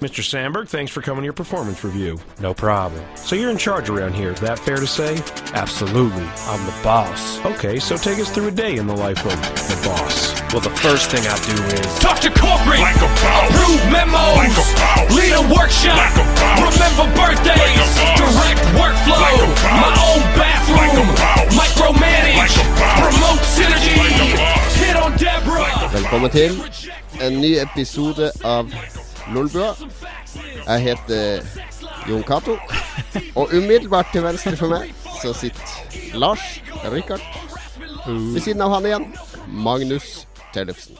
Mr. Sandberg, thanks for coming to your performance review. No problem. So you're in charge around here, is that fair to say? Absolutely. I'm the boss. Okay, so take us through a day in the life of the boss. Well, the first thing I do is Talk to corporate. Like a boss. Approve memos. Like a boss. Lead a workshop. Like a boss. Remember birthdays. Like a boss. Direct workflow. Like a boss. My own bathroom. Like a boss. Micromanage. Like a boss. Promote synergy. Like a boss. Hit on Deborah. Velkommen til en ny episode av Lolbua. Jeg heter Jon Cato. Og umiddelbart til venstre for meg så sitter Lars Rikard. Ved siden av han igjen Magnus Tellefsen.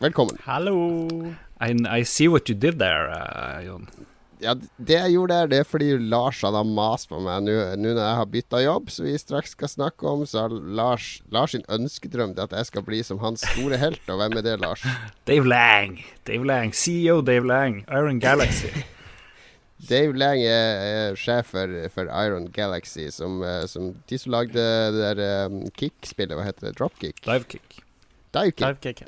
Velkommen. Hallo. I, I see what you did there, uh, Jon. Ja, Det jeg gjorde der, det er fordi Lars han har mast på meg nå nå når jeg har bytta jobb, som vi straks skal snakke om. Så har Lars, Lars sin ønskedrøm til at jeg skal bli som hans store helt. Og hvem er det, Lars? Dave Lang. Dave Lang. CEO Dave Lang. Iron Galaxy. Dave Lang er, er sjef for, for Iron Galaxy, som, eh, som de som lagde det der um, Kick-spillet, hva heter det? Dropkick? Divekick. Divekick.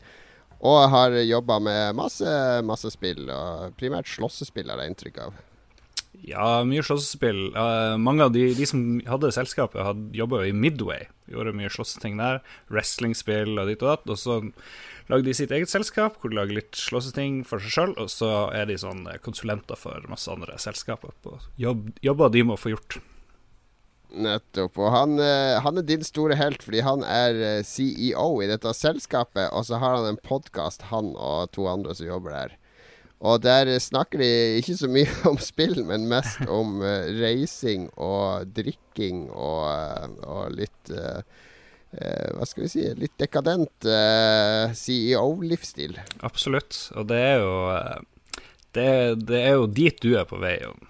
Og har jobba med masse, masse spill, og primært slåssespill, har jeg inntrykk av. Ja, mye slåssespill. Uh, mange av de, de som hadde selskapet, hadde jobba jo i Midway. Gjorde mye slåsseting der. Wrestlingspill og ditt og datt. Og så lagde de sitt eget selskap, hvor de lager litt slåsseting for seg sjøl. Og så er de sånn konsulenter for masse andre selskaper jobb, jobber de må få gjort. Nettopp. Og han, eh, han er din store helt fordi han er eh, CEO i dette selskapet, og så har han en podkast, han og to andre som jobber der. Og der snakker de ikke så mye om spill, men mest om uh, reising og drikking og, uh, og litt uh, Hva skal vi si Litt dekadent CEO-livsstil. Absolutt. Og det er jo det, det, er jo dit du er på vei, Jon,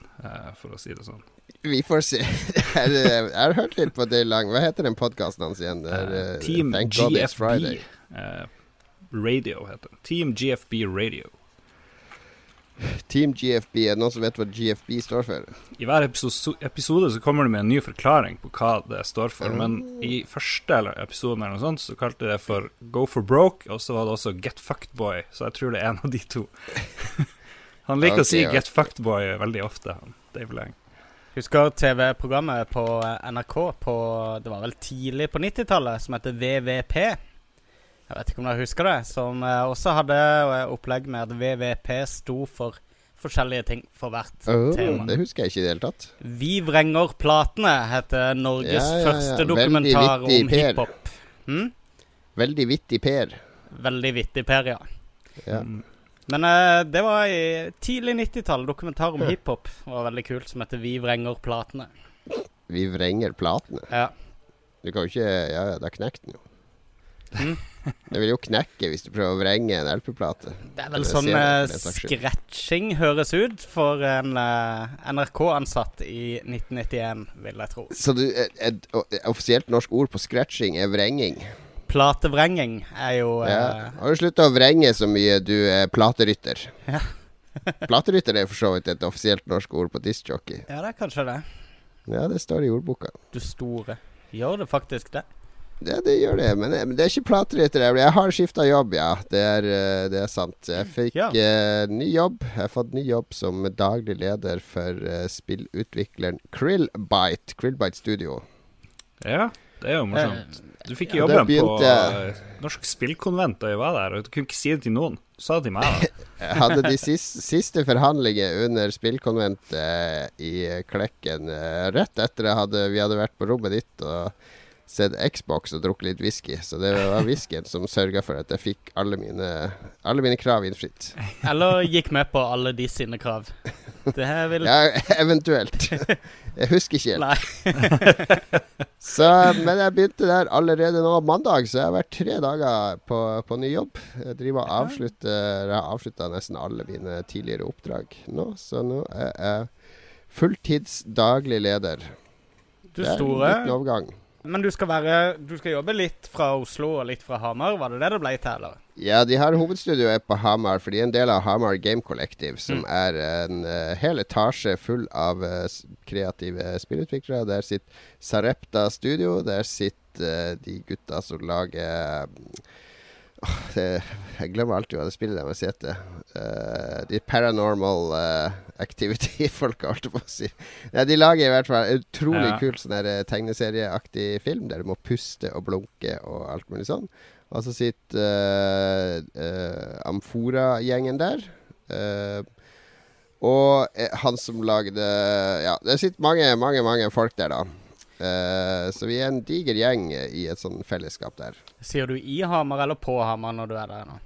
for å si det sånn. Vi får se. jeg har hørt litt på Dale Lang. Hva heter den podkasten hans igjen? Uh, Team GFB Radio heter den. Team GFB Radio. Team GFB, er det noen som vet hva GFB står for? I hver episode så kommer det med en ny forklaring på hva det står for. Mm. Men i første episode eller noe sånt så kalte det for Go for broke, og så var det også Get fucked boy. Så jeg tror det er en av de to. han liker okay, å si okay. Get fucked boy veldig ofte, han Dave Lang. Husker TV-programmet på NRK på Det var vel tidlig på 90-tallet, som heter VVP. Jeg vet ikke om dere husker det. Som også hadde opplegg med at VVP sto for forskjellige ting for hvert oh, tema. Det husker jeg ikke i det hele tatt. Vi vrenger platene heter Norges ja, ja, ja. første dokumentar om hiphop. Hmm? Veldig vittig Per. Veldig vittig Per, ja. ja. Men uh, det var i tidlig 90-tall. Dokumentar om hiphop var veldig kult, som heter Vi vrenger platene. Vi vrenger platene? Ja. Du kan jo ikke Ja, ja, da knekk den jo. Mm. Det vil jo knekke hvis du prøver å vrenge en LP-plate. Det er vel sånn uh, scratching høres ut for en uh, NRK-ansatt i 1991, vil jeg tro. Så du, et, et, et, offisielt norsk ord på scratching er vrenging? Platevrenging er jo uh, ja. Har du slutta å vrenge så mye, du er platerytter? Ja. platerytter er for så vidt et offisielt norsk ord på discjockey. Ja, det er kanskje det. Ja, det står i ordboka. Du store. Gjør det faktisk det? Ja, det gjør det, men, men det er ikke platerytter. Jeg har skifta jobb, ja. Det er, det er, sant. Jeg fikk ja. uh, ny jobb. Jeg har fått ny jobb som daglig leder for uh, spillutvikleren Krillbite. Krillbite Studio. Ja, det er jo morsomt. Du fikk ja, jobben begynte... på Norsk Spillkonvent da jeg var der, og du kunne ikke si det til noen. Du sa det til meg. jeg hadde de siste, siste forhandlinger under Spillkonventet i Klekken rett etter hadde, vi hadde vært på rommet ditt. og sett Xbox og drukket litt whisky. Så det var whiskyen som sørga for at jeg fikk alle mine, alle mine krav innfridd. Eller gikk med på alle de sine krav. Det her vil Ja, eventuelt. Jeg husker ikke helt. Så, men jeg begynte der allerede nå mandag, så jeg har vært tre dager på, på ny jobb. Jeg driver og avslutter Jeg har avslutta nesten alle mine tidligere oppdrag nå, så nå er jeg fulltids daglig leder. Du det er store. en liten overgang. Men du skal, være, du skal jobbe litt fra Oslo og litt fra Hamar, var det det det ble til, eller? Ja, de har hovedstudioet på Hamar, for de er en del av Hamar Game Collective, som mm. er en uh, hel etasje full av uh, kreative spillutviklere. Der sitter Sarepta Studio, der sitter uh, de gutta som lager det, Jeg glemmer alltid hva det spillet der heter. Uh, de paranormal uh, activity-folka, holdt jeg på å si. Ja, de lager i hvert fall en utrolig Ja. kul sånn eh, tegneserieaktig film der du må puste og blunke og alt mulig sånn. Og så sitter uh, uh, Amfora-gjengen der. Og eh, han som lagde Ja, det sitter mange, mange, mange folk der, da. Eh, så vi er en diger gjeng i et sånn fellesskap der. Sier du i Hamar eller på Hamar når du er der nå?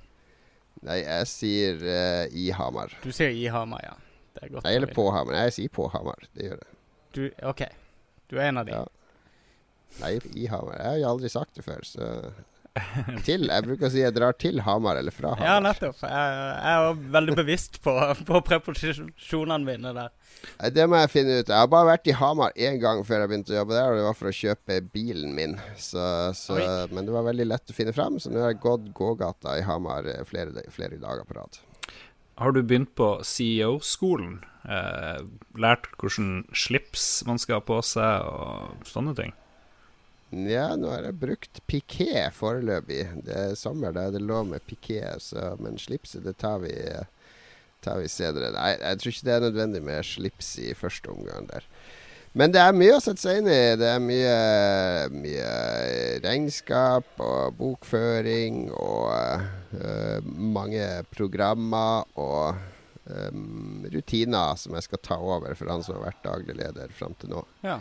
Nei, jeg sier uh, i Hamar. Du sier i Hamar, ja. Det er godt. Nei, eller på. Hamar. Jeg sier på Hamar. Det gjør jeg. Du, OK. Du er en av de. Ja. Nei, i Hamar. Jeg har jo aldri sagt det før, så Til. Jeg bruker å si jeg drar til Hamar eller fra Hamar. Ja, nettopp. Jeg, jeg er veldig bevisst på, på preposisjonene mine der. Det må jeg finne ut. Jeg har bare vært i Hamar én gang før jeg begynte å jobbe der, og det var for å kjøpe bilen min. Så, så, men det var veldig lett å finne fram, så nå har jeg gått gågata i Hamar eh, flere, flere dager på rad. Har du begynt på CEO-skolen? Eh, lært hvordan slips man skal ha på seg, og sånne ting? Ja, nå har jeg brukt piké foreløpig. Det er sommer, da er det lov med piké, men slipset det tar vi, tar vi senere. Nei, jeg tror ikke det er nødvendig med slips i første omgang der. Men det er mye å sette seg inn i. Det er mye, mye regnskap og bokføring og uh, mange programmer og um, rutiner som jeg skal ta over for han som har vært daglig leder fram til nå. Ja.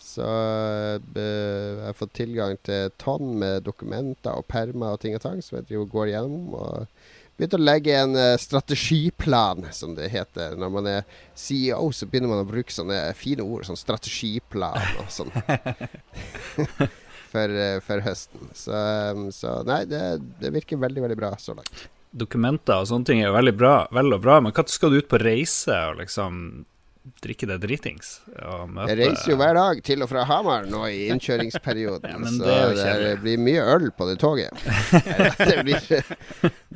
Så eh, jeg har fått tilgang til tonn med dokumenter og permer og ting og tang som jeg driver og går gjennom. Og begynt å legge en eh, strategiplan, som det heter. Når man er CEO, så begynner man å bruke sånne fine ord, som strategiplan og sånn. for, eh, for høsten. Så, så nei, det, det virker veldig, veldig bra så langt. Dokumenter og sånne ting er jo veldig bra, vel og bra, men når skal du ut på reise og liksom drikke det dritings? Møte Jeg reiser jo hver dag til og fra Hamar nå i innkjøringsperioden. Ja, så det det, blir mye øl på det toget. det blir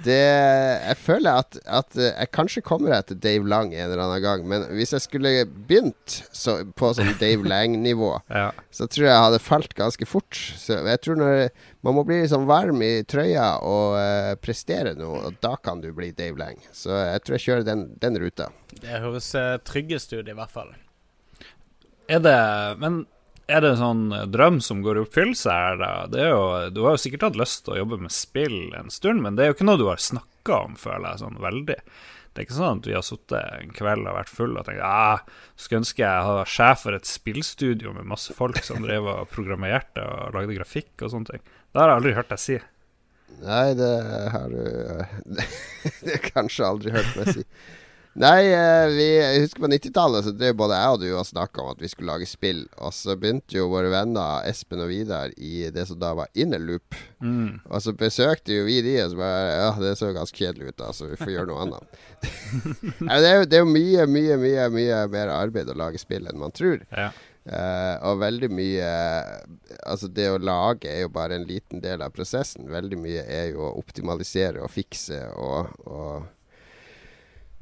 det, Jeg føler at, at jeg kanskje kommer etter Dave Lang en eller annen gang, men hvis jeg skulle begynt så, på sånn Dave Lang-nivå, Ja. så tror jeg jeg hadde falt ganske fort. Så jeg tror når Man må bli liksom varm i trøya og uh, prestere noe, og da kan du bli Dave Lang. Så jeg tror jeg kjører den, den ruta. Det høres uh, tryggest ut, i hvert fall. Er det Men er det en sånn drøm som går i oppfyllelse her, da? Jo, du har jo sikkert hatt lyst til å jobbe med spill en stund, men det er jo ikke noe du har snakka om, føler jeg, sånn veldig. Det er ikke sånn at vi har sittet en kveld og vært full og tenkt ah, skulle ønske jeg var sjef for et spillstudio med masse folk som drev og programmerte og lagde grafikk og sånne ting. Det har jeg aldri hørt deg si. Nei, det har du Det har jeg kanskje aldri hørt meg si. Nei, eh, vi, jeg husker på 90-tallet så drev både jeg og du og snakka om at vi skulle lage spill. Og så begynte jo våre venner Espen og Vidar i det som da var Innerloop. Mm. Og så besøkte jo vi de, og så bare Ja, det så ganske kjedelig ut, da, så vi får gjøre noe annet. Nei, det, er jo, det er jo mye, mye, mye, mye mer arbeid å lage spill enn man tror. Ja. Eh, og veldig mye Altså, det å lage er jo bare en liten del av prosessen. Veldig mye er jo å optimalisere og fikse og, og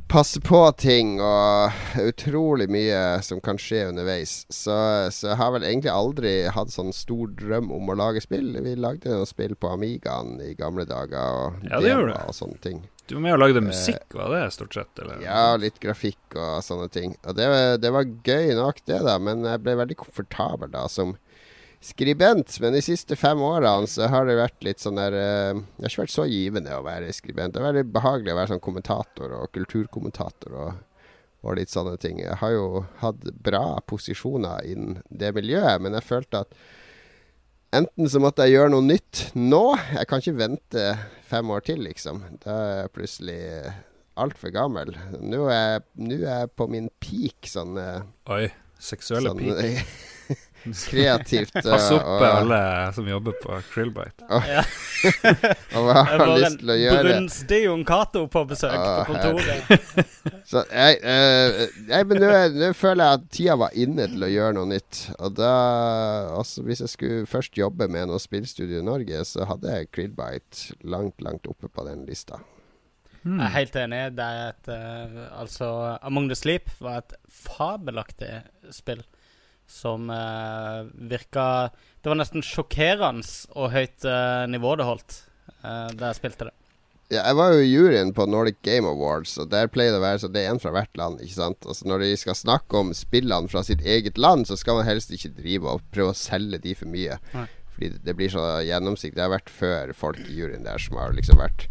passe på ting og utrolig mye som kan skje underveis. Så, så jeg har vel egentlig aldri hatt sånn stor drøm om å lage spill. Vi lagde jo spill på Amigaen i gamle dager og Ja, og sånne ting. Du var med og lagde musikk, var det stort sett? Eller? Ja, litt grafikk og sånne ting. Og det, det var gøy nok, det, da. Men jeg ble veldig komfortabel da som skribent. Men de siste fem årene så har det vært litt sånn der eh, Det har ikke vært så givende å være skribent. Det er veldig behagelig å være sånn kommentator og kulturkommentator og, og litt sånne ting. Jeg har jo hatt bra posisjoner innen det miljøet, men jeg følte at Enten så måtte jeg gjøre noe nytt nå. Jeg kan ikke vente fem år til, liksom. Da er jeg plutselig altfor gammel. Nå er, nå er jeg på min peak sånn, eh, Oi, seksuelle sånn peak. kreativt. eh, Pass opp, og, alle som jobber på Krillbite. og hva har var lyst til å gjøre. brunstig Jon Cato på besøk Å, på kontoret. Så jeg, uh, jeg men nå, er- føler jeg at tida var inne til å gjøre noe nytt. Og da altså, Hvis jeg skulle først jobbe med noe spillstudio i Norge, så hadde jeg Krillbite langt, langt oppe på den lista. Hmm. Jeg er helt enig. Det er et uh, Altså, Among the Sleep var et fabelaktig spill som uh, virka Det var nesten sjokkerende hvor høyt eh, nivå det holdt. eh, der jeg spilte det. Ja, jeg var jo i juryen på Nordic Game Awards, og der pleier det å være så det er en fra hvert land. ikke sant? Altså Når de skal snakke om spillene fra sitt eget land, så skal man helst ikke drive og prøve å selge de for mye. Nei. Fordi det blir så gjennomsiktig. Det har vært før folk i juryen der som har liksom vært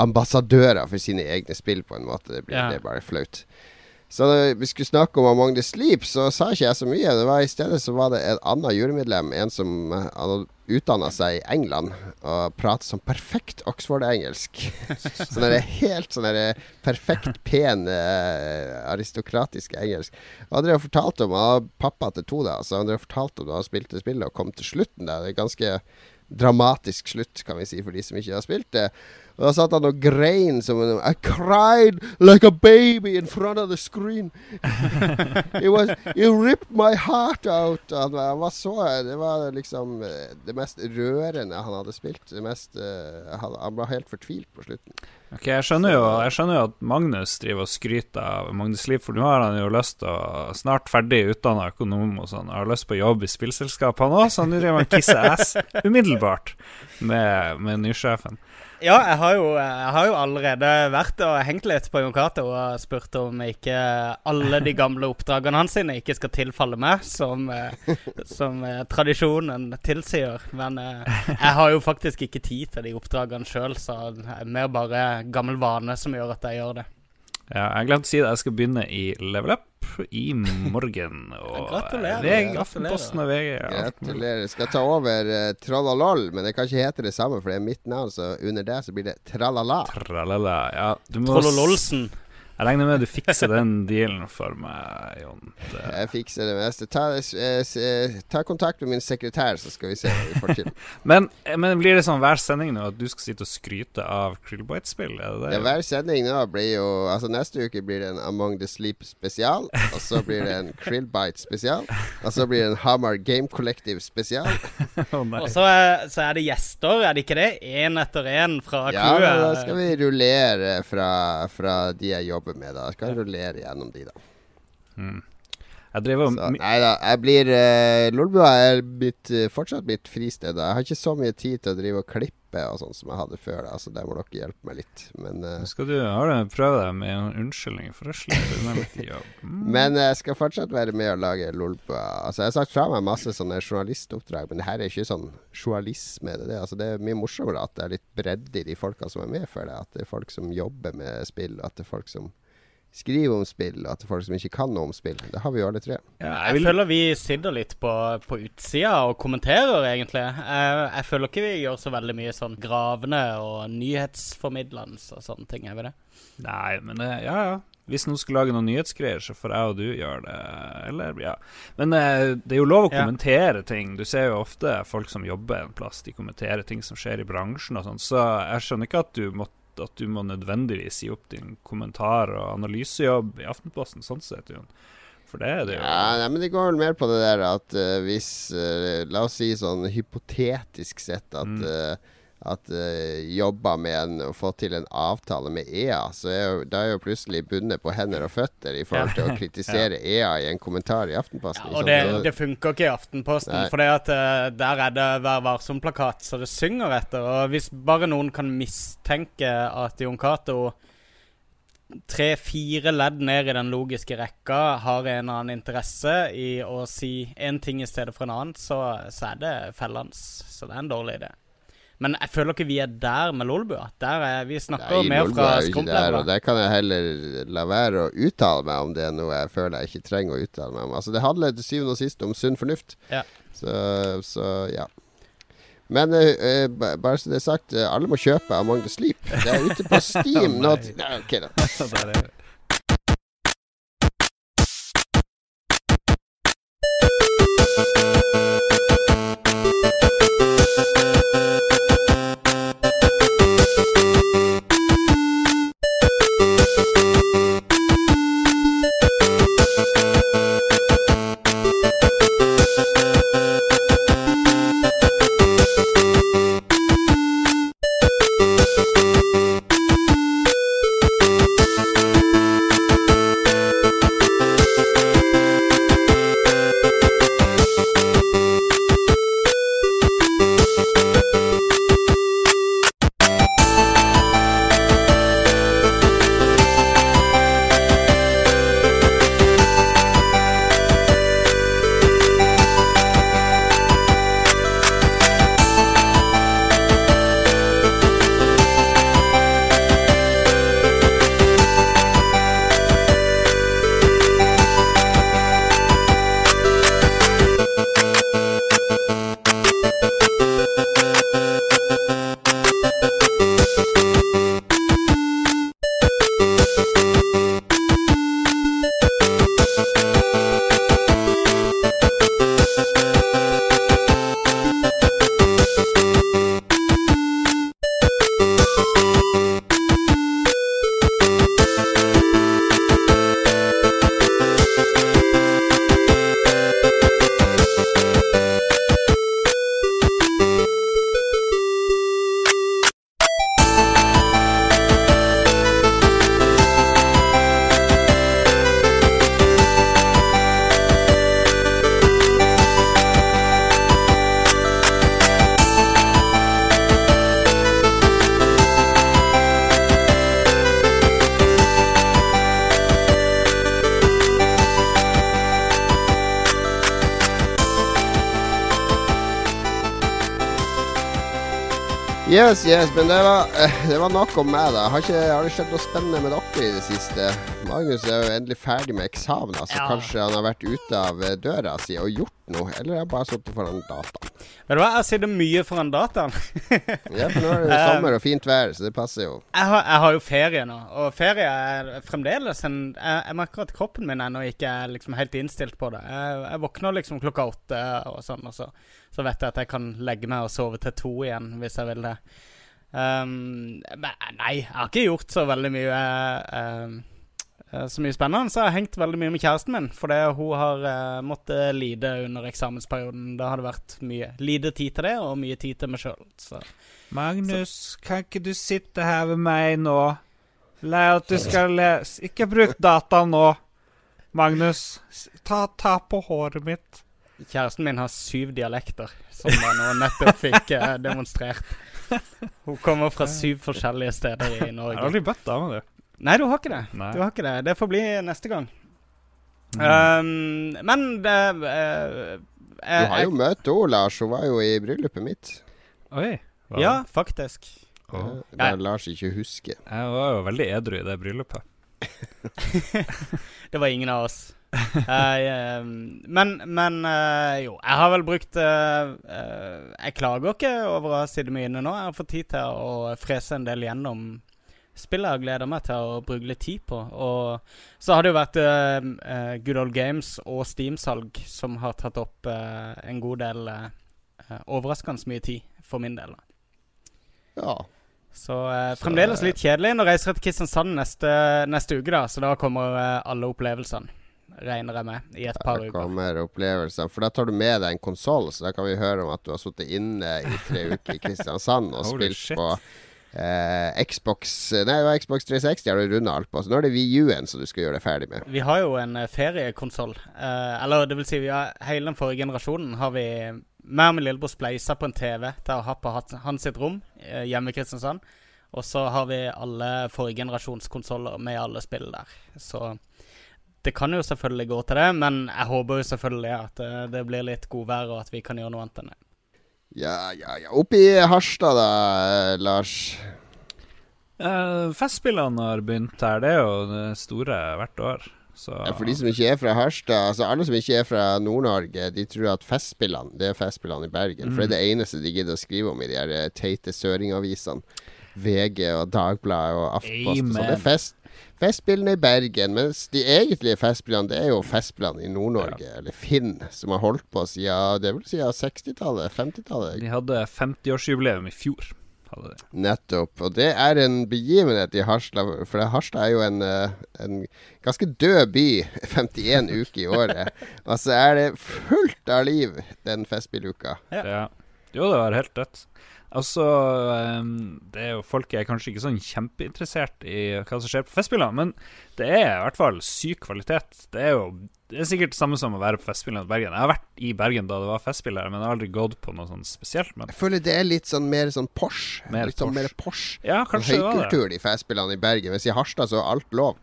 ambassadører for sine egne spill, på en måte. Det, blir, Ja. det er bare flaut. Så når vi skulle snakke om Among the Sleep, så sa ikke jeg så mye. Det var I stedet så var det et annet jurymedlem, en som eh, hadde utdanna seg i England og pratet som perfekt Oxford-engelsk. sånn er det helt sånn der perfekt pen eh, aristokratisk engelsk. Og han drev og fortalte om Han pappa til to, da, så han drev og fortalte om da han spilte spillet og kom til slutten. Da. Det er ganske dramatisk slutt, kan vi si, for de som ikke har spilt det. Og da satt han og grein som en I cried like a baby in front of the screen. it, was, it ripped my heart out. Han, han var så Det var liksom eh, det mest rørende han hadde spilt. Det mest uh, han, han var helt fortvilt på slutten. Ok, jeg skjønner, jo, jeg skjønner jo at Magnus driver og skryter av Magnus Liv, for nå har han jo lyst til å Snart ferdig utdanna økonom og sånn, har lyst på jobb i spillselskap, han òg, så nå driver han og kisser ass umiddelbart med, med nysjefen. Ja, jeg har, jo, jeg har jo allerede vært og hengt litt på Jon Cato og spurt om ikke alle de gamle oppdragene hans sine ikke skal tilfalle meg, som, eh, som eh, tradisjonen tilsier. Men eh, jeg har jo faktisk ikke tid til de oppdragene sjøl, så det er mer bare gammel vane som gjør at jeg gjør det. Ja, jeg glemte å si det, jeg skal begynne i Level Up i morgen. Og Gratulerer. VG, Gratulerer. Aftenposten og VG. Gratulerer. Skal ta over uh, Trallaloll, men det kan ikke hete det samme, for det er mitt navn, så under det så blir det Tralala. Tralala. Ja, du må Trollololsen. Jeg regner med du fikser den dealen for meg, Jon. Jeg fikser det meste. Ta, eh, eh, ta kontakt med min sekretær, så skal vi se hva vi får til. men, men blir det sånn hver sending nå at du skal sitte og skryte av Krillbite-spill? Er det det? Ja, hver sending nå blir jo Altså Neste uke blir det en Among the Sleep spesial. Og så blir det en Krillbite spesial. Og så blir det en Hamar Game Collective spesial. oh. Og så er, så er det gjester, er det ikke det? Én etter én fra Ja, men da skal vi rullere fra, fra de jeg jobber med. Da skal rullere gjennom de, da. Jeg driver Så, nei da, jeg blir uh, Lolbua er mitt, eh, fortsatt mitt fristed. Da. Jeg har ikke så mye tid til å drive og klippe og sånn som jeg hadde før, da, så der må dere hjelpe meg litt. Men uh, Skal du, prøvd deg med en unnskyldning for å slippe unna litt jobb? Mm. Men jeg skal fortsatt være med og lage Lolbua. Altså, jeg har sagt fra meg masse sånne journalistoppdrag, men det her er ikke sånn journalisme. Det, det. Altså, det er mye morsommere at det er litt bredde i de folka som er med, føler jeg. At det er folk som jobber med spill, og at det er folk som skriver om spill, og at det er folk som ikke kan noe om spill. Det har vi jo alle tre. Ja, Jeg jeg føler vi sitter litt på, på utsida og kommenterer, egentlig. Jeg, jeg føler ikke vi gjør så veldig mye sånn gravende og nyhetsformidlende og sånne ting, er vi det? nei, men det, ja, ja. Hvis noen skal lage noen nyhetsgreier, så får jeg og du gjøre det. Eller, ja. Men eh, det er jo lov å Ja. kommentere ting. Du ser jo ofte folk som jobber en plass, de kommenterer ting som skjer i bransjen og sånn. Så jeg skjønner ikke at du må, at du må nødvendigvis gi opp din kommentar- og analysejobb i Aftenposten, sånn sett, Jon. For det er det jo. Ja, nei, men det går vel mer på det der at uh, hvis uh, La oss si sånn hypotetisk sett at Mm. uh, at uh, jobber med en, å få til en avtale med EA, så er jo, da er jo plutselig bundet på hender og føtter i forhold til å kritisere EA i en kommentar i Aftenposten. Ja, og det, det funker ikke i Aftenposten, for der er det Vær varsom-plakat, så det synger etter. Og hvis bare noen kan mistenke at Jon Cato tre-fire ledd ned i den logiske rekka har en eller annen interesse i å si én ting i stedet for en annen, så, så er det fellende. Så det er en dårlig idé. Men jeg føler ikke vi er der med Lolbua. Der er, vi snakker Nei, mer fra skrumplever. Det kan jeg heller la være å uttale meg om det er noe jeg føler jeg ikke trenger å uttale meg om. Altså, det handler til syvende og sist om sunn fornuft. Ja. Så, så, ja. Men uh, bare så det er sagt, eh, alle må kjøpe Among the Sleep. Det er ute på Steam nå. Nei, ok, da. Yes, yes, men det var, eh, det var nok om meg, da. Har, ikke, har det skjedd noe spennende med dere i det siste? Magnus er jo endelig ferdig med eksamen, så Ja. kanskje han har vært ute av eh, døra si og gjort noe? Eller har bare sittet foran dataen? Vet du hva, jeg sitter mye foran dataen. Ja, for nå er det Um, sommer og fint vær, så det passer jo. Jeg har, jeg har jo ferie nå, og ferie er fremdeles en Jeg, jeg merker at kroppen min ennå ikke er liksom helt innstilt på det. Jeg, jeg våkner liksom klokka åtte og sånn, og så, så vet jeg at jeg kan legge meg og sove til to igjen hvis jeg vil det. Um, men nei, jeg har ikke gjort så veldig mye eh, eh, Så mye spennende. Så jeg har hengt veldig mye med kjæresten min, fordi hun har uh, måttet lide under eksamensperioden. Da har det vært mye lite tid til det, og mye tid til meg sjøl. Så Magnus, kan ikke du sitte her ved meg nå? Lær at du skal lese Ikke bruk data nå. Magnus, ta, ta på håret mitt. Kjæresten min har syv dialekter, som jeg nå nettopp fikk eh, demonstrert. Hun kommer fra syv forskjellige steder i Norge. Jeg har aldri bedt dama di. Nei, du har ikke det. Nei. Du har ikke det. Det får bli neste gang. Mm. Um, men det eh, Du eh, har jo møtt henne, Lars. Hun var jo i bryllupet mitt. Oi. Wow. Ja, faktisk. Oh. Det Lars ikke husker. Jeg var jo veldig edru i det bryllupet. Det var ingen av oss. Eh, eh, men men uh, jo, jeg har vel brukt eh, eh, Jeg klager ikke over å sitte mye inne nå. Jeg har fått tid til å frese en del gjennom spillet jeg gleder meg til å bruke litt tid på. Og så har det jo vært eh, Good Old Games og Steam-salg som har tatt opp uh, en god del eh, Overraskende mye tid for min del. Ja. Så fremdeles litt kjedelig. Nå reiser jeg til Kristiansand neste, neste uke, da, så da kommer alle opplevelsene, regner jeg med, i et par uker. kommer opplevelsene. For da tar du med deg en konsoll, så da kan vi høre om at du har sittet inne i tre uker i Kristiansand og spilt shit. på eh, Xbox Nei, det var Xbox 360 har du runda alt på. Så nå er det VU-en som du skal gjøre deg ferdig med. Vi har jo en uh, feriekonsoll. Eh, eller det vil si, vi har, hele den forrige generasjonen har vi meg og min lillebror spleisa på en TV til å ha på hans sitt rom eh, hjemme i Kristiansand. Og så har vi alle forrige generasjons konsoller med alle spill der. Så det kan jo selvfølgelig gå til det, men jeg håper jo selvfølgelig at eh, det blir litt godvær, og at vi kan gjøre noe annet enn det. Ja, ja, ja. Oppe i Harstad, da, eh, Lars. Eh, festspillene har begynt her. Det er jo det store hvert år. Så Ja, for de som ikke er fra Harstad Altså Alle som ikke er fra Nord-Norge, de tror at Festspillene Det er Festspillene i Bergen. For det er det eneste de gidder å skrive om i de her eh, teite søringavisene. VG og Dagbladet og Aftenposten. Så det er fest, Festspillene i Bergen. Mens de egentlige Festspillene, det er jo Festspillene i Nord-Norge, eller Finn, som har holdt på siden Det vil si 60-tallet, 50-tallet. De hadde 50-årsjubileum i fjor. Hadde de. Nettopp. Og det er en begivenhet i Harstad. For det- Harstad er jo en, eh, en ganske død by 51 uker i året. Og så er det fullt av liv den festspilluka. Ja. Ja. Jo, det var helt rett. Altså, ehm, det er jo Folk er kanskje ikke sånn kjempeinteressert i hva som skjer på Festspillene, men det er i hvert fall syk kvalitet. Det er jo det er sikkert det samme som å være på Festspillene i Bergen. Jeg har vært i Bergen da det var Festspill her, men jeg har aldri gått på noe sånn spesielt. Men Jeg føler det er litt sånn mer sånn Porsche. Mer litt sånn mer Porsche. ja, Sånn kanskje det var det. høykultur, de festspillene i Bergen. Hvis i Harstad så er alt lov.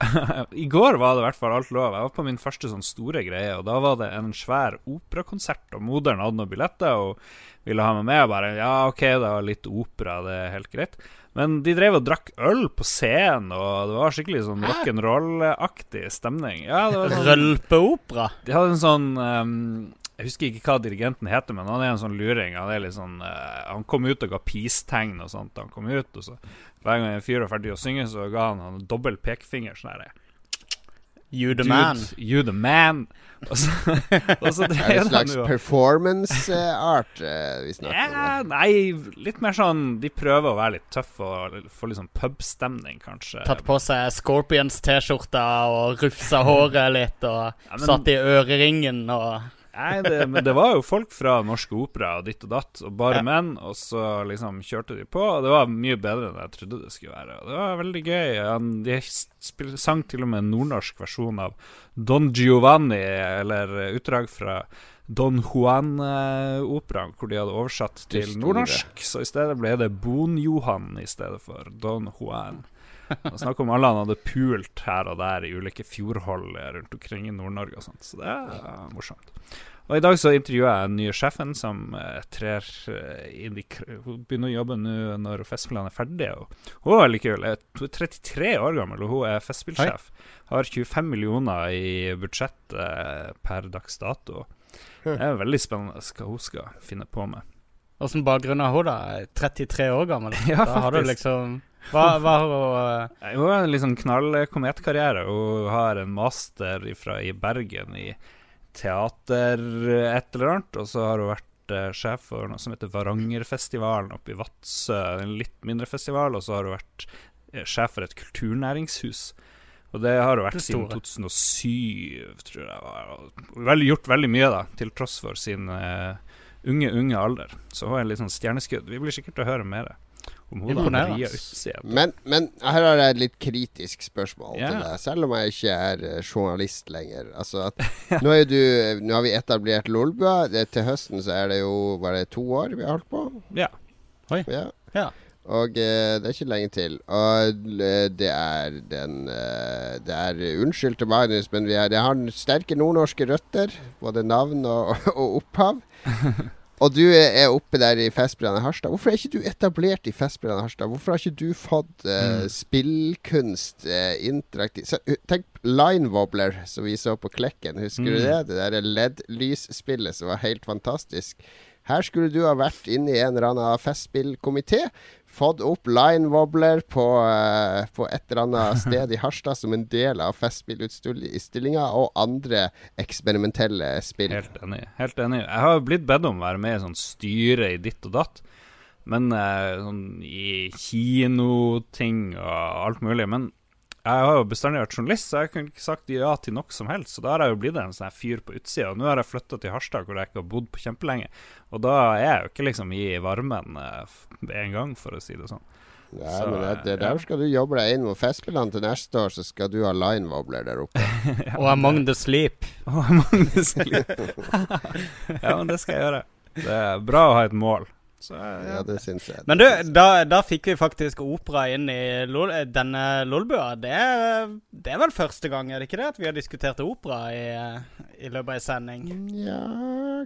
I går var det i hvert fall alt lov. Jeg var på min første sånn store greie, og da var det en svær operakonsert, og moderen hadde noen billetter og ville ha meg med. Og bare ja, OK, det var litt opera, det er helt greit. Men de drev og drakk øl på scenen, og det var skikkelig sånn rock'n'roll-aktig stemning. Ja, det var sånn Rølpeopera. De hadde en sånn um, Jeg husker ikke hva dirigenten heter, men han er en sånn luring. Han er litt sånn uh, Han kom ut og ga peace-tegn og sånt. Han kom ut, og så hver gang en fyr var ferdig å synge, så ga han han en dobbel pekefinger. Sånn herre You the Dude, man. you the man. Og så, og så Er det en slags jo performance-art eh, vi snakker om? ja, Nei, litt mer sånn De prøver å være litt tøffe og få litt sånn pubstemning, kanskje. Tatt på seg Scorpions-T-skjorta og rufsa håret litt og Ja, men- satt i øreringen og Nei, det, men det var jo folk fra Norske Opera og ditt og datt, og bare menn, og så liksom kjørte de på, og det var mye bedre enn jeg trodde det skulle være. Og det var veldig gøy. De sang til og med en nordnorsk versjon av Don Giovanni, eller utdrag fra Don Juan-operaen, hvor de hadde oversatt til nordnorsk. Så i stedet ble det Bon-Johan i stedet for Don Juan. Snakk om alle han hadde pult her og der i ulike fjordhold rundt omkring i Nord-Norge og sånt. Så det er morsomt. Og i dag så intervjuer jeg den nye sjefen som uh, trer eh, inn i Hun begynner å jobbe nå når Festspillene er ferdige. Og hun er veldig kul. Hun er 33 år gammel, og hun er festspillsjef. Har 25 millioner i budsjett uh, per dags dato. Det er veldig spennende hva hun skal finne på med. Åssen bakgrunn har hun, da? 33 år gammel? Ja, da har du liksom Hva, hva har hun uh... Hun har en liksom knallkometkarriere. Hun har en master fra, i Bergen i teater et eller annet, og så har hun vært eh, sjef for noe som heter Varangerfestivalen oppe i Vadsø, en litt mindre festival, og så har hun vært eh, sjef for et kulturnæringshus. Og det har hun vært siden 2007, tror jeg. Veldig, gjort veldig mye, da, til tross for sin uh, unge, unge alder. Så hun er litt sånn stjerneskudd. Vi blir sikkert til å høre mer Men, men her har jeg et litt kritisk spørsmål yeah. til deg, selv om jeg ikke er eh, journalist lenger. Altså at, nå, er du, nå har vi etablert Lolbua. Til høsten så er det jo bare to år vi har holdt på. Ja. Ja. Ja. Og eh, det er ikke lenge til. Og eh, det er den eh, Det er Unnskyld til Magnus, men vi er, det har sterke nordnorske røtter. Både navn og, og opphav. Og du er oppe der i Festspillene Harstad. Hvorfor er ikke du etablert i Festspillene Harstad? Hvorfor har ikke du fått eh, spillkunst uh, interaktiv så, uh, Tenk Line Wobbler, som vi så på Klekken. Husker du Mm. det? Det der LED-lysspillet som var helt fantastisk. Her skulle du ha vært inne i en eller annen festspillkomité. Fått opp Line Wobbler på, eh, på et eller annet sted i Harstad som en del av festspillutstillinga, og andre eksperimentelle spill. Helt enig. Helt enig. Jeg har blitt bedt om å være med i sånn styre i ditt og datt. Men eh, sånn i kinoting og alt mulig. Men jeg har jo bestandig vært journalist, så jeg kunne ikke sagt ja til noe som helst. Så da har jeg jo blitt en sånn fyr på utsida. Og nå har jeg flytta til Harstad, hvor jeg ikke har bodd på kjempelenge. Og da er jeg jo ikke liksom i varmen eh, med en gang, for å si det sånn. Ja, Så, men det, det, ja. der skal du jobbe deg inn mot Festspillene til neste år, så skal du ha Line Wobbler der oppe. Og Among the Sleep. Among the Sleep. ja, men det skal jeg gjøre. Det er bra å ha et mål. Så Ja, ja. det syns jeg. Men du, da, da fikk vi faktisk opera inn i Lol, eh, denne Lolbua. Det, det er vel første gang, er det ikke det? At vi har diskutert opera i, eh, i løpet av en sending. Ja,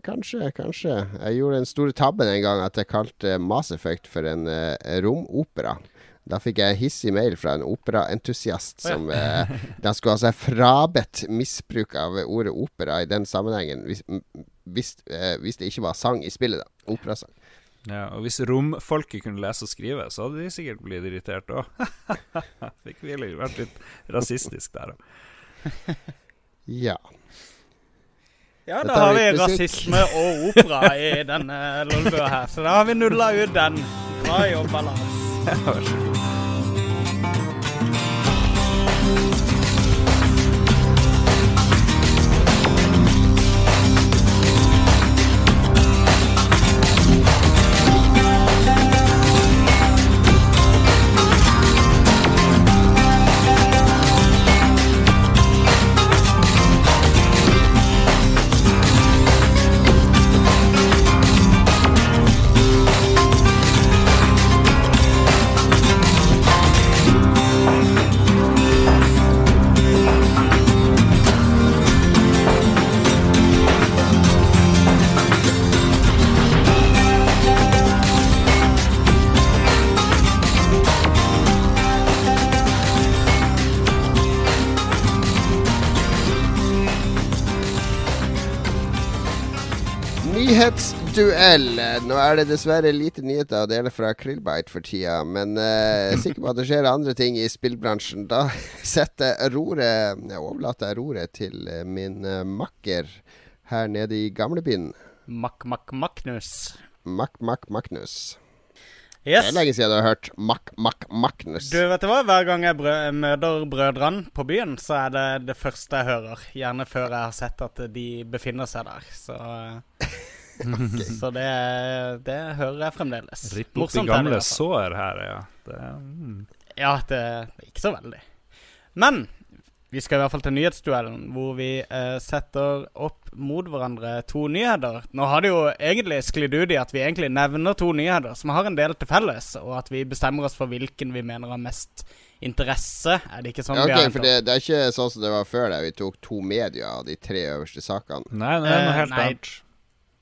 kanskje, kanskje. Jeg gjorde den store tabben en gang at jeg kalte Mass Effect for en uh, romopera. Da fikk jeg hissig mail fra en operaentusiast som eh, Da skulle ha seg frabedt misbruk av ordet opera i den sammenhengen, hvis, hvis, eh, hvis det ikke var sang i spillet, da. Operasang. Ja, og hvis romfolket kunne lese og skrive, så hadde de sikkert blitt irritert òg. Fikk vi litt- vært litt rasistisk der òg. Ja. Ja, da har vi musikk. rasisme og opera i denne Lolbua her. Så da har vi nulla ut den. Bra jobba, Lars. Vær så god. Nyhetsduell. Nå er det dessverre lite nyheter å dele fra Krillbite for tida, men uh, jeg er sikker på at det skjer andre ting i spillbransjen. Da setter roret Jeg overlater roret til eh, min eh, makker her nede i gamlebyen. Mack-Mack-Magnus. Mack Mack Magnus. Det er lenge siden du har hørt Mack Mack Magnus. Du, vet du hva? Hver gang jeg brø møter brødrene på byen, så er det det første jeg hører. Gjerne før jeg har sett at de befinner seg der. Så, så det, det hører jeg fremdeles. Ripp opp Morsomt de gamle hvert sår her, ja. Det, mm. Ja, det er ikke så veldig. Men Vi skal i hvert fall til nyhetsduellen, hvor vi eh, setter opp mot hverandre to nyheter. Nå har det jo egentlig sklidd ut i at vi egentlig nevner to nyheter som har en del til felles, og at vi bestemmer oss for hvilken vi mener har mest interesse. Er det ikke sånn Ja, vi har for det, det er ikke sånn som det var før, der vi tok to medier av de tre øverste sakene. Nei, det er noe Eh, helt nei.